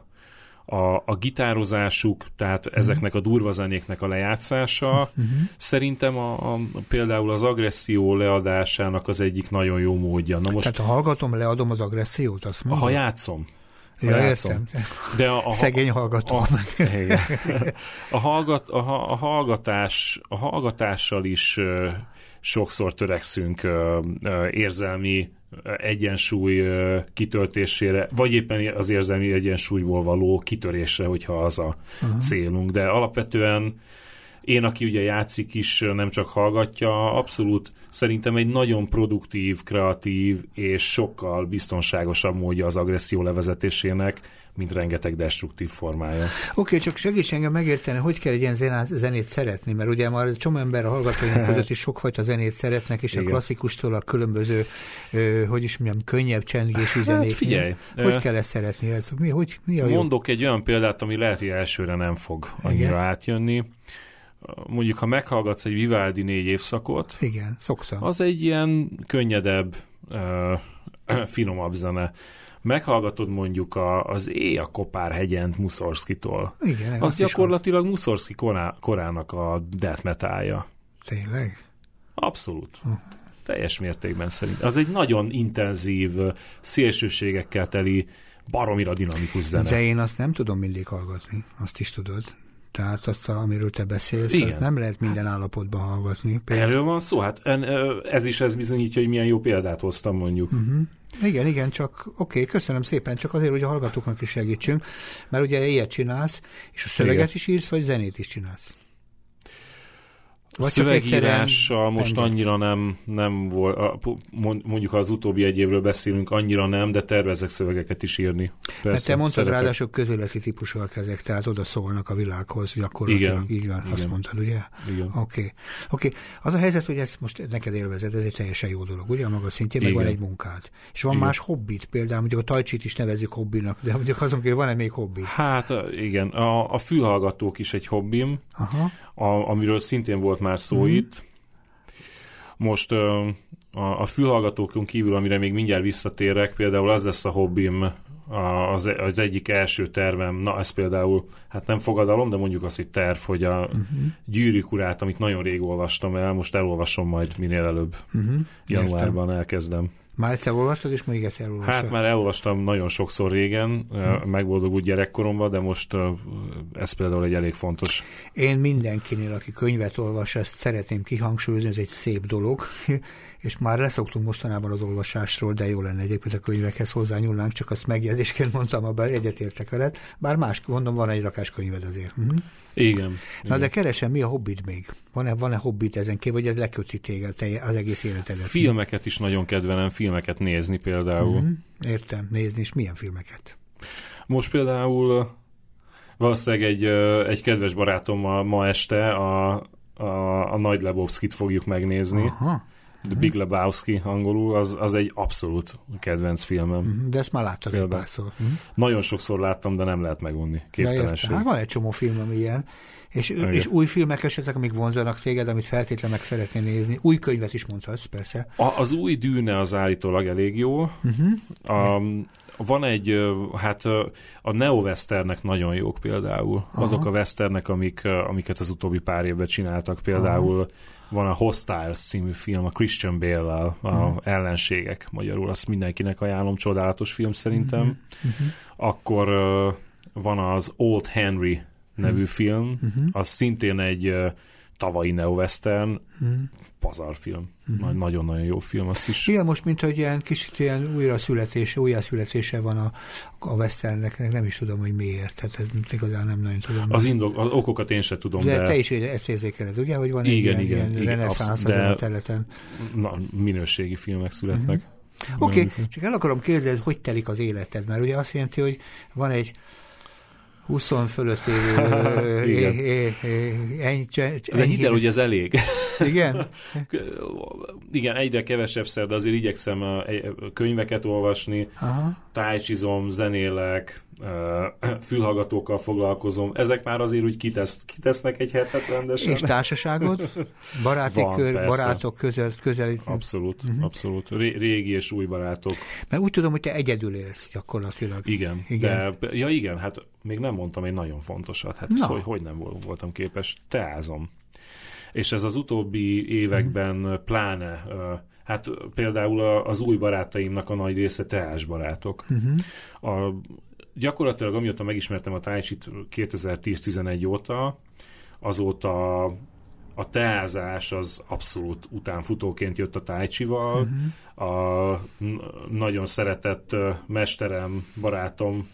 a, a gitározásuk, tehát uh-huh. ezeknek a durva zenéknek a lejátszása. Uh-huh. Szerintem a, a, például az agresszió leadásának az egyik nagyon jó módja. Na most, tehát ha hallgatom, leadom az agressziót, azt mondod? Ha játszom. Ja, értem. De a, a, Szegény hallgató. A, a, hallgat, a, a, hallgatás, a hallgatással is uh, sokszor törekszünk uh, uh, érzelmi egyensúly kitöltésére, vagy éppen az érzelmi egyensúlyból való kitörésre, hogyha az a uh-huh. célunk. De alapvetően én, aki ugye játszik is, nem csak hallgatja, abszolút szerintem egy nagyon produktív, kreatív és sokkal biztonságosabb módja az agresszió levezetésének, mint rengeteg destruktív formája. Oké, okay, csak segíts engem megérteni, hogy kell egy ilyen zenát, zenét szeretni, mert ugye már csomó ember a hallgatóink között is sokfajta zenét szeretnek, és Igen. a klasszikustól a különböző, ö, hogy is mondjam, könnyebb csendgésű hát, zenék. Figyelj! Hogy kell ezt szeretni? Ez, mi, hogy, mi a Mondok jó? egy olyan példát, ami lehet, hogy elsőre nem fog annyira Igen. átjönni mondjuk, ha meghallgatsz egy Vivaldi négy évszakot, igen, szoktam. Az egy ilyen könnyedebb, uh, finomabb zene. Meghallgatod mondjuk a, az Éj a Kopár hegyent Muszorszkitól. Igen, az gyakorlatilag Muszorszki korá, korának a death metalja. Tényleg? Abszolút. Uh-huh. Teljes mértékben szerint. Az egy nagyon intenzív, szélsőségekkel teli, baromira dinamikus zene. De én azt nem tudom mindig hallgatni, azt is tudod. Tehát azt, a, amiről te beszélsz, Igen. azt nem lehet minden állapotban hallgatni. Például... Erről van szó, hát ez is ez bizonyítja, hogy milyen jó példát hoztam mondjuk. Uh-huh. Igen, igen, csak oké, okay, köszönöm szépen, csak azért, hogy a hallgatóknak is segítsünk, mert ugye ilyet csinálsz, és a szöveget igen. is írsz, vagy zenét is csinálsz? Vagy szövegírással most engedsz. annyira nem, nem volt, mondjuk ha az utóbbi egy évről beszélünk, annyira nem, de tervezek szövegeket is írni. Persze, Mert te mondtad szeretek. ráadásul közéleti típusúak ezek, tehát oda szólnak a világhoz, gyakorlatilag. Igen. Igen, igen. azt mondtad, ugye? Igen. Oké. Okay. okay. Az a helyzet, hogy ezt most neked élvezed, ez egy teljesen jó dolog, ugye? A maga szintjén, meg van egy munkád. És van igen. más hobbit, például mondjuk a tajcsit is nevezzük hobbinak, de mondjuk azon kívül van-e még hobbi? Hát igen, a, a fülhallgatók is egy hobbim, Aha. A, amiről szintén volt már szó mm. itt. Most a, a fülhallgatókon kívül, amire még mindjárt visszatérek, például az lesz a hobbim, az, az egyik első tervem, na ez például, hát nem fogadalom, de mondjuk azt, hogy terv, hogy a uh-huh. gyűrűk urát, amit nagyon rég olvastam el, most elolvasom majd minél előbb. Uh-huh. Januárban Értem. elkezdem. Már egyszer olvastad, és még egyszer olvastad? Hát már elolvastam nagyon sokszor régen, hmm. megboldogult gyerekkoromban, de most ez például egy elég fontos. Én mindenkinél, aki könyvet olvas, ezt szeretném kihangsúlyozni, ez egy szép dolog, és már leszoktunk mostanában az olvasásról, de jó lenne egyébként a könyvekhez hozzányúlnánk, csak azt megjegyzésként mondtam, abban egyetértek veled, bár más, mondom, van egy rakás könyved azért. Uh-huh. Igen. Na igen. de keresem, mi a hobbit még? Van-e, van-e hobbit ezen kívül, vagy ez leköti téged az egész életedet? Filmeket is nagyon kedvelem, filmeket nézni például. Uh-huh. Értem, nézni, és milyen filmeket? Most például valószínűleg egy, egy kedves barátommal ma este a, a, a Nagy Lebowski-t fogjuk megnézni. Aha. The Big Lebowski angolul, az, az egy abszolút kedvenc filmem. Mhm, de ezt már láttad egy párszor. Uh-huh. Nagyon sokszor láttam, de nem lehet megunni. Képtelenség. Hát van egy csomó film, ami ilyen. És, és új filmek esetleg, amik vonzanak téged, amit feltétlenül meg szeretnél nézni. Új könyvet is mondhatsz, persze. A, az új dűne az állítólag elég jó. Uh-huh. A, van egy, hát a neo-westernek nagyon jók például. Aha. Azok a westernek, amik, amiket az utóbbi pár évben csináltak, például Aha. van a Hostiles című film, a Christian bale a ellenségek magyarul, azt mindenkinek ajánlom, csodálatos film szerintem. Uh-huh. Akkor van az Old Henry nevű uh-huh. film, uh-huh. az szintén egy tavalyi neo-western, uh-huh. pazarfilm. Uh-huh. Nagyon-nagyon jó film, azt is. Igen, most mint hogy ilyen kicsit ilyen újra születése, újra születése van a, a westernnek, nem is tudom, hogy miért, tehát igazán nem nagyon tudom. Az, indok, az okokat én sem tudom, de... de... te is ezt érzékeled, ugye, hogy van igen, egy ilyen, igen, ilyen reneszánsz de a területen. Na, minőségi filmek születnek. Uh-huh. Oké, okay, csak el akarom kérdezni, hogy telik az életed, mert ugye azt jelenti, hogy van egy 20 fölött évő De hidd el, hogy ez elég. Igen? Igen, egyre kevesebb szer, de azért igyekszem a könyveket olvasni, Aha. tájcsizom, zenélek, fülhallgatókkal foglalkozom. Ezek már azért úgy kitesz, kitesznek egy hetet rendesen. És társaságod? Baráti Van, kör, persze. barátok közel, közel. Abszolút, uh-huh. abszolút. Ré, régi és új barátok. Mert úgy tudom, hogy te egyedül élsz gyakorlatilag. Igen, igen. De, ja igen, hát még nem mondtam egy nagyon fontosat. Hát ez, hogy, hogy nem voltam képes. Teázom. És ez az utóbbi években uh-huh. pláne Hát például az új barátaimnak a nagy része teás barátok. Uh-huh. A gyakorlatilag amióta megismertem a tájcsit 2010-11 óta, azóta a teázás az abszolút utánfutóként jött a tájcsival. Uh-huh. A nagyon szeretett mesterem, barátom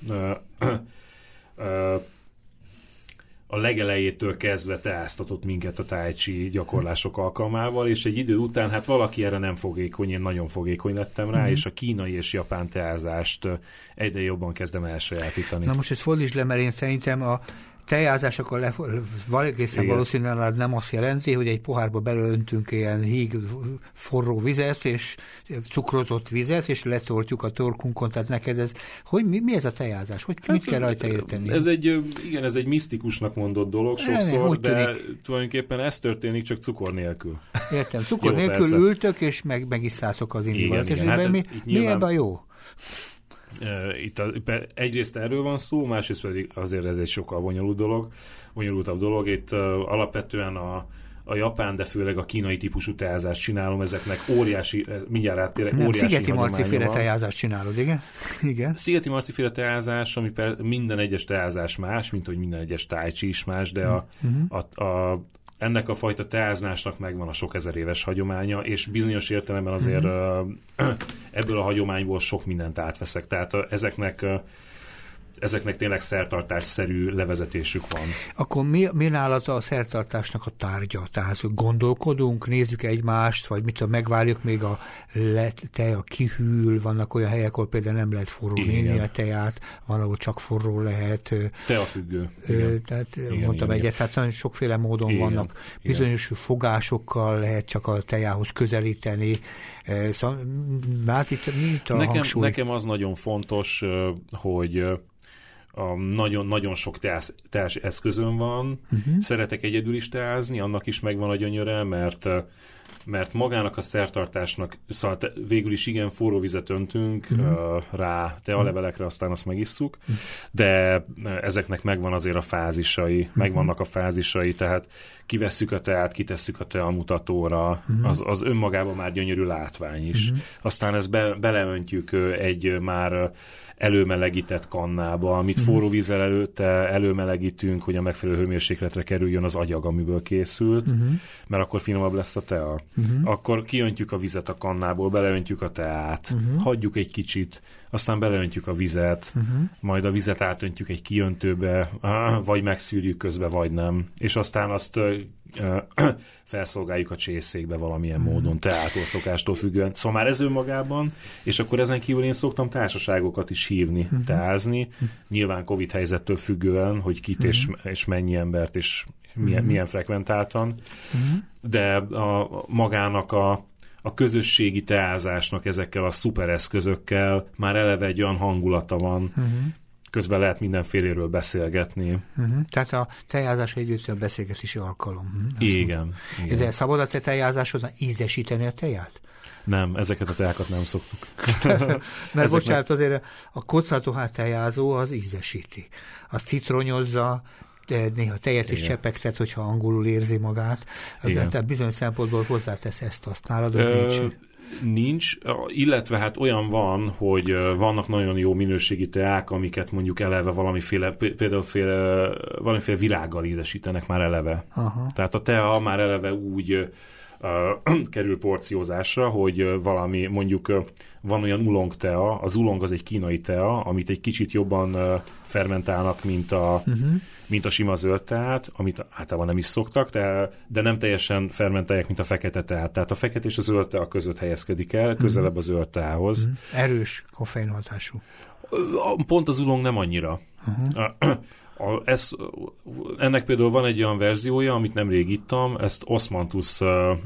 a legelejétől kezdve teáztatott minket a tájcsi gyakorlások alkalmával, és egy idő után, hát valaki erre nem fogékony, én nagyon fogékony lettem rá, mm-hmm. és a kínai és japán teázást egyre jobban kezdem elsajátítani. Na most ezt fordítsd le, mert én szerintem a tejázás akkor le, egészen valószínűleg nem azt jelenti, hogy egy pohárba belöntünk ilyen híg forró vizet, és cukrozott vizet, és letoltjuk a torkunkon, tehát neked ez, hogy mi, mi ez a tejázás? Hogy, hát, mit kell rajta érteni? Ez egy, igen, ez egy misztikusnak mondott dolog sokszor, de tűnik. tulajdonképpen ez történik csak cukor nélkül. Értem, cukor jó, nélkül persze. ültök, és meg, megiszátok az indivat. És igen, hát mi, mi ebben jó? Itt a, egyrészt erről van szó, másrészt pedig azért ez egy sokkal bonyolult dolog, bonyolultabb dolog. Itt alapvetően a, a japán, de főleg a kínai típusú teázást csinálom, ezeknek óriási, mindjárt áttérek, Nem, óriási Szigeti Marci féle teázást csinálod, igen? igen. Szigeti Marci féle teázás, ami per, minden egyes teázás más, mint hogy minden egyes tájcsi is más, de a, uh-huh. a, a, ennek a fajta teáznásnak megvan a sok ezer éves hagyománya, és bizonyos értelemben azért uh-huh. ebből a hagyományból sok mindent átveszek. Tehát ezeknek ezeknek tényleg szertartásszerű levezetésük van. Akkor mi, mi nálad a szertartásnak a tárgya? Tehát gondolkodunk, nézzük egymást, vagy mit tudom, megvárjuk még a le, te a kihűl, vannak olyan helyek, ahol például nem lehet forró néni a teát, van, ahol csak forró lehet. Te a függő. Igen. Tehát igen, mondtam igen, egyet, tehát nagyon sokféle módon igen, vannak. Bizonyos igen. fogásokkal lehet csak a tejához közelíteni. Szóval, hát itt, mi itt a nekem, hangsúly? nekem az nagyon fontos, hogy a nagyon, nagyon sok teás, teás eszközön van, uh-huh. szeretek egyedül is teázni, annak is megvan a gyönyöre, mert mert magának a szertartásnak, szóval te, végül is igen, forró vizet öntünk uh-huh. uh, rá tealevelekre, aztán azt megisszuk, uh-huh. de ezeknek megvan azért a fázisai, uh-huh. megvannak a fázisai, tehát kivesszük a teát, kitesszük a teamutatóra, uh-huh. az, az önmagában már gyönyörű látvány is. Uh-huh. Aztán ezt be, beleöntjük egy már előmelegített kannába, amit mhm. forró vízzel előtte előmelegítünk, hogy a megfelelő hőmérsékletre kerüljön az agyag, amiből készült, uh-huh. mert akkor finomabb lesz a tea. Uh-huh. Akkor kiöntjük a vizet a kannából, beleöntjük a teát, uh-huh. hagyjuk egy kicsit, aztán beleöntjük a vizet, uh-huh. majd a vizet átöntjük egy kiöntőbe, vagy megszűrjük közbe, vagy nem. És aztán azt felszolgáljuk a csészékbe valamilyen mm. módon, teától szokástól függően. Szóval már ez önmagában, és akkor ezen kívül én szoktam társaságokat is hívni, mm. teázni, nyilván Covid helyzettől függően, hogy kit mm. és, és mennyi embert, és milyen, mm. milyen frekventáltan, mm. de a, magának a a közösségi teázásnak ezekkel a szupereszközökkel már eleve egy olyan hangulata van, uh-huh közben lehet mindenféléről beszélgetni. Uh-huh. Tehát a tejázás együtt a beszélgetési alkalom. Uh-huh. Igen, igen. De szabad a te tejázáshoz ízesíteni a teját? Nem, ezeket a teákat nem szoktuk. Mert Ezek bocsánat, azért a kocatohát tejázó az ízesíti. Az citronyozza, néha tejet Igen. is csepegtet, hogyha angolul érzi magát. Igen. Tehát bizonyos szempontból hozzátesz ezt, azt nálad, Ö, nincs. Nincs, illetve hát olyan van, hogy vannak nagyon jó minőségi teák, amiket mondjuk eleve valamiféle, például féle, valamiféle virággal ízesítenek már eleve. Aha. Tehát a tea már eleve úgy uh, kerül porciózásra, hogy valami mondjuk van olyan ulong tea, az ulong az egy kínai tea, amit egy kicsit jobban fermentálnak, mint a, uh-huh. mint a sima zöld teát, amit általában nem is szoktak, de, de nem teljesen fermentálják, mint a fekete teát. Tehát a fekete és a zöld tea között helyezkedik el, közelebb uh-huh. a zöld teához. Uh-huh. Erős koffeinhatású. Pont az ulong nem annyira. Uh-huh. A, ez, ennek például van egy olyan verziója, amit nemrég ittam, ezt osmanthus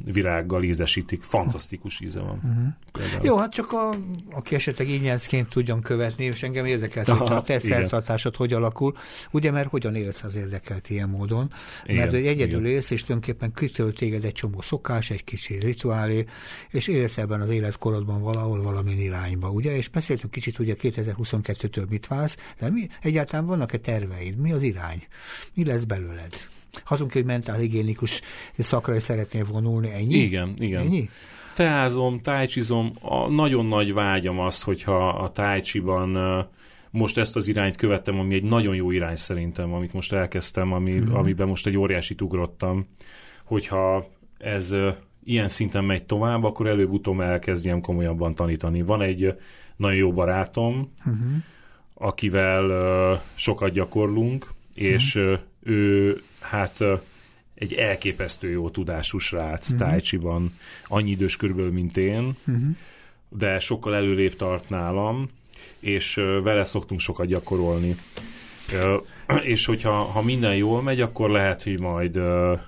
virággal ízesítik. Fantasztikus íze van. Uh-huh. Jó, hát csak a, aki esetleg ingyenszként tudjon követni, és engem érdekelt, Aha, hogy a te szertartásod hogy alakul, ugye, mert hogyan élsz az érdekelt ilyen módon, igen, mert hogy egyedül igen. élsz, és tulajdonképpen kitölt téged egy csomó szokás, egy kicsi rituálé, és élsz ebben az életkorodban valahol valamin irányba, ugye, és beszéltünk kicsit, ugye 2022-től mit válsz, de mi, egyáltalán vannak-e terveid? Mi az irány? Mi lesz belőled? Hazunk, hogy mentálhigiénikus szakra is szeretnél vonulni, ennyi? Igen, igen. Ennyi? Teázom, tájcsizom, a nagyon nagy vágyam az, hogyha a tájcsiban most ezt az irányt követtem, ami egy nagyon jó irány szerintem, amit most elkezdtem, ami, mm-hmm. amiben most egy óriási ugrottam, hogyha ez ilyen szinten megy tovább, akkor előbb-utóbb elkezdjem komolyabban tanítani. Van egy nagyon jó barátom, mm-hmm akivel uh, sokat gyakorlunk, és uh, ő hát uh, egy elképesztő jó tudású srác uh-huh. tájcsiban, annyi idős körülbelül, mint én, uh-huh. de sokkal előrébb tart nálam, és uh, vele szoktunk sokat gyakorolni. Uh, és hogyha ha minden jól megy, akkor lehet, hogy majd uh,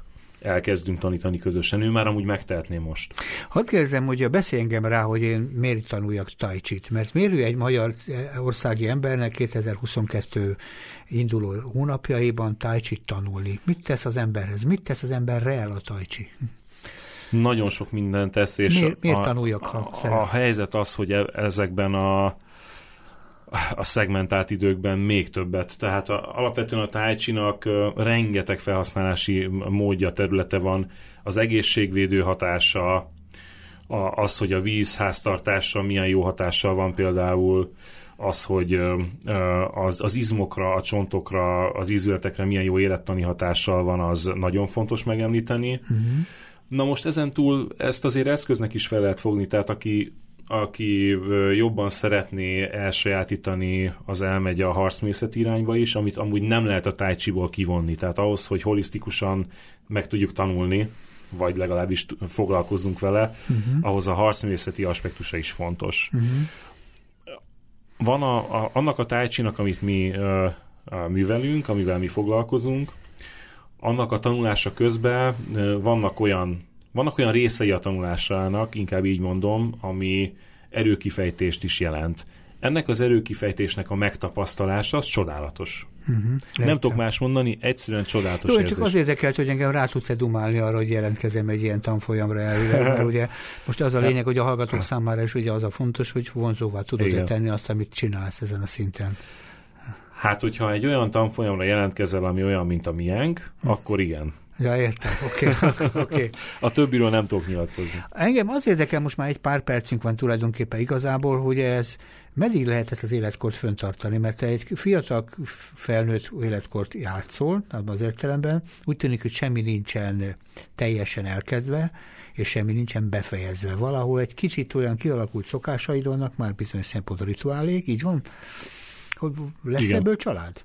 elkezdünk tanítani közösen. Ő már amúgy megtehetné most. Hadd kérdezem, hogy beszélj engem rá, hogy én miért tanuljak tajcsit, mert miért egy magyar országi embernek 2022 induló hónapjaiban tajcsit tanulni? Mit tesz az emberhez? Mit tesz az emberre el a tajcsi? Nagyon sok mindent tesz, és miért, miért tanuljak, ha a, a helyzet az, hogy e- ezekben a a szegmentált időkben még többet. Tehát a, alapvetően a tájcsinak rengeteg felhasználási módja, területe van, az egészségvédő hatása, a, az, hogy a vízháztartásra milyen jó hatással van például, az, hogy az, az izmokra, a csontokra, az ízületekre milyen jó élettani hatással van, az nagyon fontos megemlíteni. Uh-huh. Na most ezen túl ezt azért eszköznek is fel lehet fogni, tehát aki aki jobban szeretné elsajátítani, az elmegy a harcmészet irányba is, amit amúgy nem lehet a tájcsiból kivonni. Tehát ahhoz, hogy holisztikusan meg tudjuk tanulni, vagy legalábbis foglalkozunk vele, uh-huh. ahhoz a harcművészeti aspektusa is fontos. Uh-huh. Van a, a, annak a tájcsinak, amit mi uh, művelünk, amivel mi foglalkozunk, annak a tanulása közben uh, vannak olyan vannak olyan részei a tanulásának, inkább így mondom, ami erőkifejtést is jelent. Ennek az erőkifejtésnek a megtapasztalása az csodálatos. Uh-huh, nem tudok más mondani, egyszerűen csodálatos Jó, érzés. csak az érdekelt, hogy engem rá tudsz-e dumálni arra, hogy jelentkezem egy ilyen tanfolyamra elvileg, mert ugye most az a lényeg, hogy a hallgatók számára is ugye az a fontos, hogy vonzóvá tudod tenni azt, amit csinálsz ezen a szinten. Hát, hogyha egy olyan tanfolyamra jelentkezel, ami olyan, mint a miénk, hm. akkor igen. Ja, értem. Oké. Okay. okay. A többiről nem tudok nyilatkozni. Engem az érdekel, most már egy pár percünk van tulajdonképpen igazából, hogy ez meddig lehet ezt az életkort föntartani, mert te egy fiatal felnőtt életkort játszol, abban az értelemben, úgy tűnik, hogy semmi nincsen teljesen elkezdve, és semmi nincsen befejezve. Valahol egy kicsit olyan kialakult szokásaid vannak, már bizonyos szempontból rituálék, így van? Hogy lesz Igen. ebből család?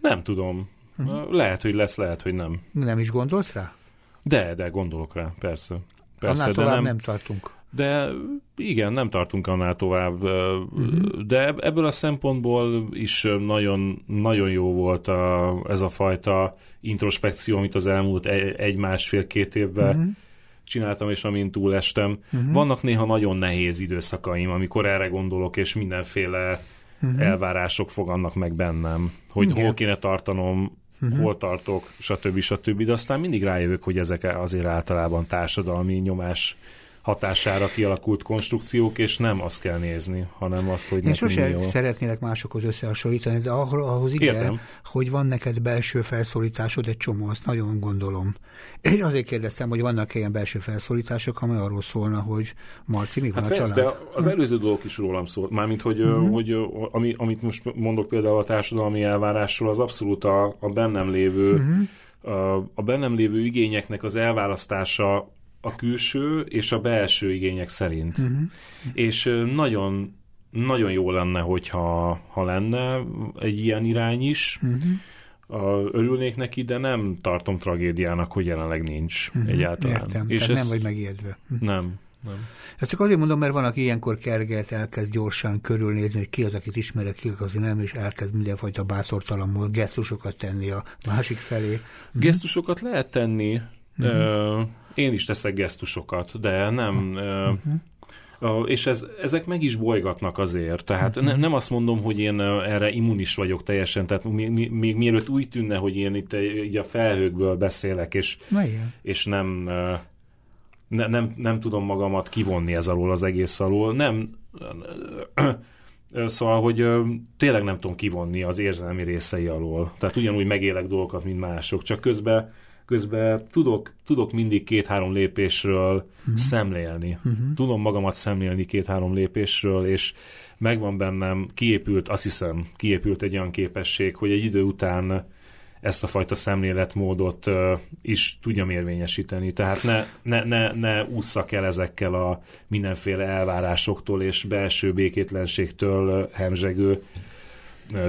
Nem tudom Uh-huh. Lehet, hogy lesz, lehet, hogy nem. Nem is gondolsz rá? De, de gondolok rá, persze. persze Annál tovább de nem, nem tartunk. De igen, nem tartunk annál tovább, uh-huh. de ebből a szempontból is nagyon, nagyon jó volt a, ez a fajta introspekció, amit az elmúlt egy-másfél-két évben uh-huh. csináltam, és amint túlestem. Uh-huh. Vannak néha nagyon nehéz időszakaim, amikor erre gondolok, és mindenféle uh-huh. elvárások fogannak meg bennem, hogy Igen. hol kéne tartanom, uh-huh. hol tartok, stb. stb. De aztán mindig rájövök, hogy ezek azért általában társadalmi nyomás hatására kialakult konstrukciók, és nem azt kell nézni, hanem azt, hogy Én sose jó. szeretnélek másokhoz összehasonlítani, de ahhoz igen, Értem. hogy van neked belső felszólításod, egy csomó, azt nagyon gondolom. És azért kérdeztem, hogy vannak ilyen belső felszólítások, amely arról szólna, hogy Marci, mi van hát a persze, család? De az előző dolgok is rólam szól. Mármint, hogy, uh-huh. hogy ami, amit most mondok például a társadalmi elvárásról, az abszolút a, a bennem lévő uh-huh. a, a bennem lévő igényeknek az elválasztása a külső és a belső igények szerint. Uh-huh. És nagyon, nagyon jó lenne, hogyha ha lenne egy ilyen irány is. Uh-huh. A, örülnék neki, de nem tartom tragédiának, hogy jelenleg nincs uh-huh. egyáltalán. Értem, és ezt, nem vagy megijedve. Nem. Nem. Ezt csak azért mondom, mert van, aki ilyenkor kerget, elkezd gyorsan körülnézni, hogy ki az, akit ismerek, ki az, nem, és elkezd mindenfajta bátortalanul gesztusokat tenni a másik felé. Gesztusokat lehet tenni, uh-huh. Én is teszek gesztusokat, de nem... Uh-huh. És ez, ezek meg is bolygatnak azért. Tehát uh-huh. ne, nem azt mondom, hogy én erre immunis vagyok teljesen, tehát még, még mielőtt úgy tűnne, hogy én itt így a felhőkből beszélek, és, és nem, ne, nem, nem tudom magamat kivonni ez alól az egész alól. Nem, Szóval, hogy tényleg nem tudom kivonni az érzelmi részei alól. Tehát ugyanúgy megélek dolgokat, mint mások, csak közben közben tudok, tudok mindig két-három lépésről uh-huh. szemlélni. Uh-huh. Tudom magamat szemlélni két-három lépésről, és megvan bennem, kiépült, azt hiszem, kiépült egy olyan képesség, hogy egy idő után ezt a fajta szemléletmódot uh, is tudjam érvényesíteni. Tehát ne, ne, ne, ne ússzak el ezekkel a mindenféle elvárásoktól és belső békétlenségtől hemzsegő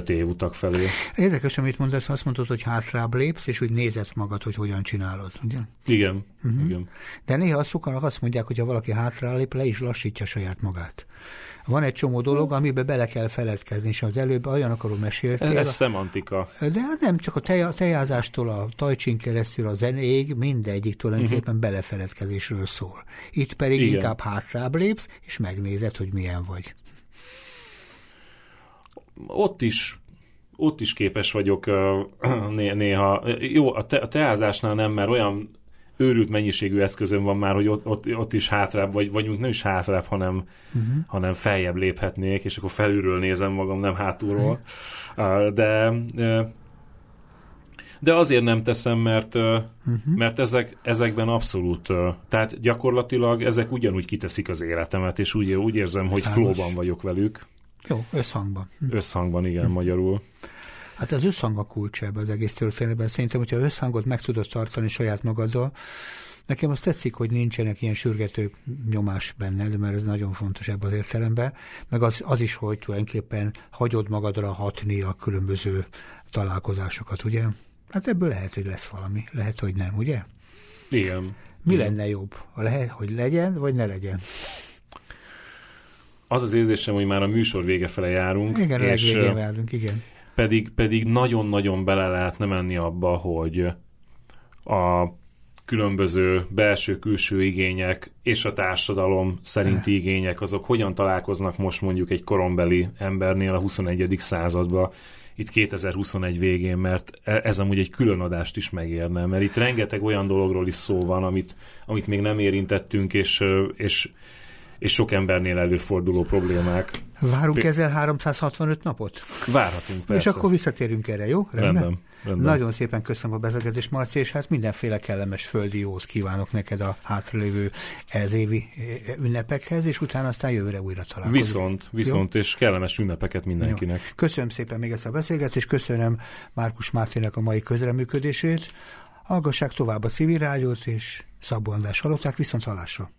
tévutak felé. Érdekes, amit mondasz, azt mondod, hogy hátrább lépsz, és úgy nézed magad, hogy hogyan csinálod, ugye? Igen, uh-huh. igen. De néha sokan azt mondják, hogy ha valaki hátrálép, le is lassítja saját magát. Van egy csomó dolog, amiben bele kell feledkezni, és az előbb olyanokról meséltél. Ez, ez szemantika. De nem, csak a tej, tejázástól, a tajcsin keresztül a zenéig mindegyik tulajdonképpen uh-huh. belefeledkezésről szól. Itt pedig Igen. inkább hátrább lépsz, és megnézed, hogy milyen vagy ott is ott is képes vagyok néha. Jó, a, te, a teázásnál nem, mert olyan őrült mennyiségű eszközön van már, hogy ott, ott, ott is hátrább, vagy vagyunk nem is hátrább, hanem, uh-huh. hanem feljebb léphetnék, és akkor felülről nézem magam, nem hátulról. De de azért nem teszem, mert, uh-huh. mert ezek, ezekben abszolút, tehát gyakorlatilag ezek ugyanúgy kiteszik az életemet, és úgy, úgy érzem, hogy flóban vagyok velük. Jó, összhangban. Hm. Összhangban, igen, hm. magyarul. Hát az összhang a kulcs ebben az egész történetben. Szerintem, hogyha összhangot meg tudod tartani saját magaddal, Nekem azt tetszik, hogy nincsenek ilyen sürgető nyomás benned, mert ez nagyon fontos ebben az értelemben, meg az, az is, hogy tulajdonképpen hagyod magadra hatni a különböző találkozásokat, ugye? Hát ebből lehet, hogy lesz valami, lehet, hogy nem, ugye? Igen. Mi Igen. lenne jobb? Lehet, hogy legyen, vagy ne legyen? Az az érzésem, hogy már a műsor vége fele járunk. Igen, és a járunk, igen. Pedig, pedig nagyon-nagyon bele lehetne menni abba, hogy a különböző belső-külső igények és a társadalom szerinti igények, azok hogyan találkoznak most mondjuk egy korombeli embernél a 21. században, itt 2021 végén, mert e, ez amúgy egy külön adást is megérne, mert itt rengeteg olyan dologról is szó van, amit, amit még nem érintettünk, és, és és sok embernél előforduló problémák. Várunk ezzel 365 napot? Várhatunk, persze. És akkor visszatérünk erre, jó? Rendben. rendben. rendben. Nagyon szépen köszönöm a beszélgetést, Marci, és hát mindenféle kellemes földi jót kívánok neked a hátralévő ez évi eh, ünnepekhez, és utána aztán jövőre újra találkozunk. Viszont, viszont, jó? és kellemes ünnepeket mindenkinek. Jó. Köszönöm szépen még ezt a beszélgetést, köszönöm Márkus Mátének a mai közreműködését. Hallgassák tovább a civil rádiót, és Szabó András hallották, viszont hallásra.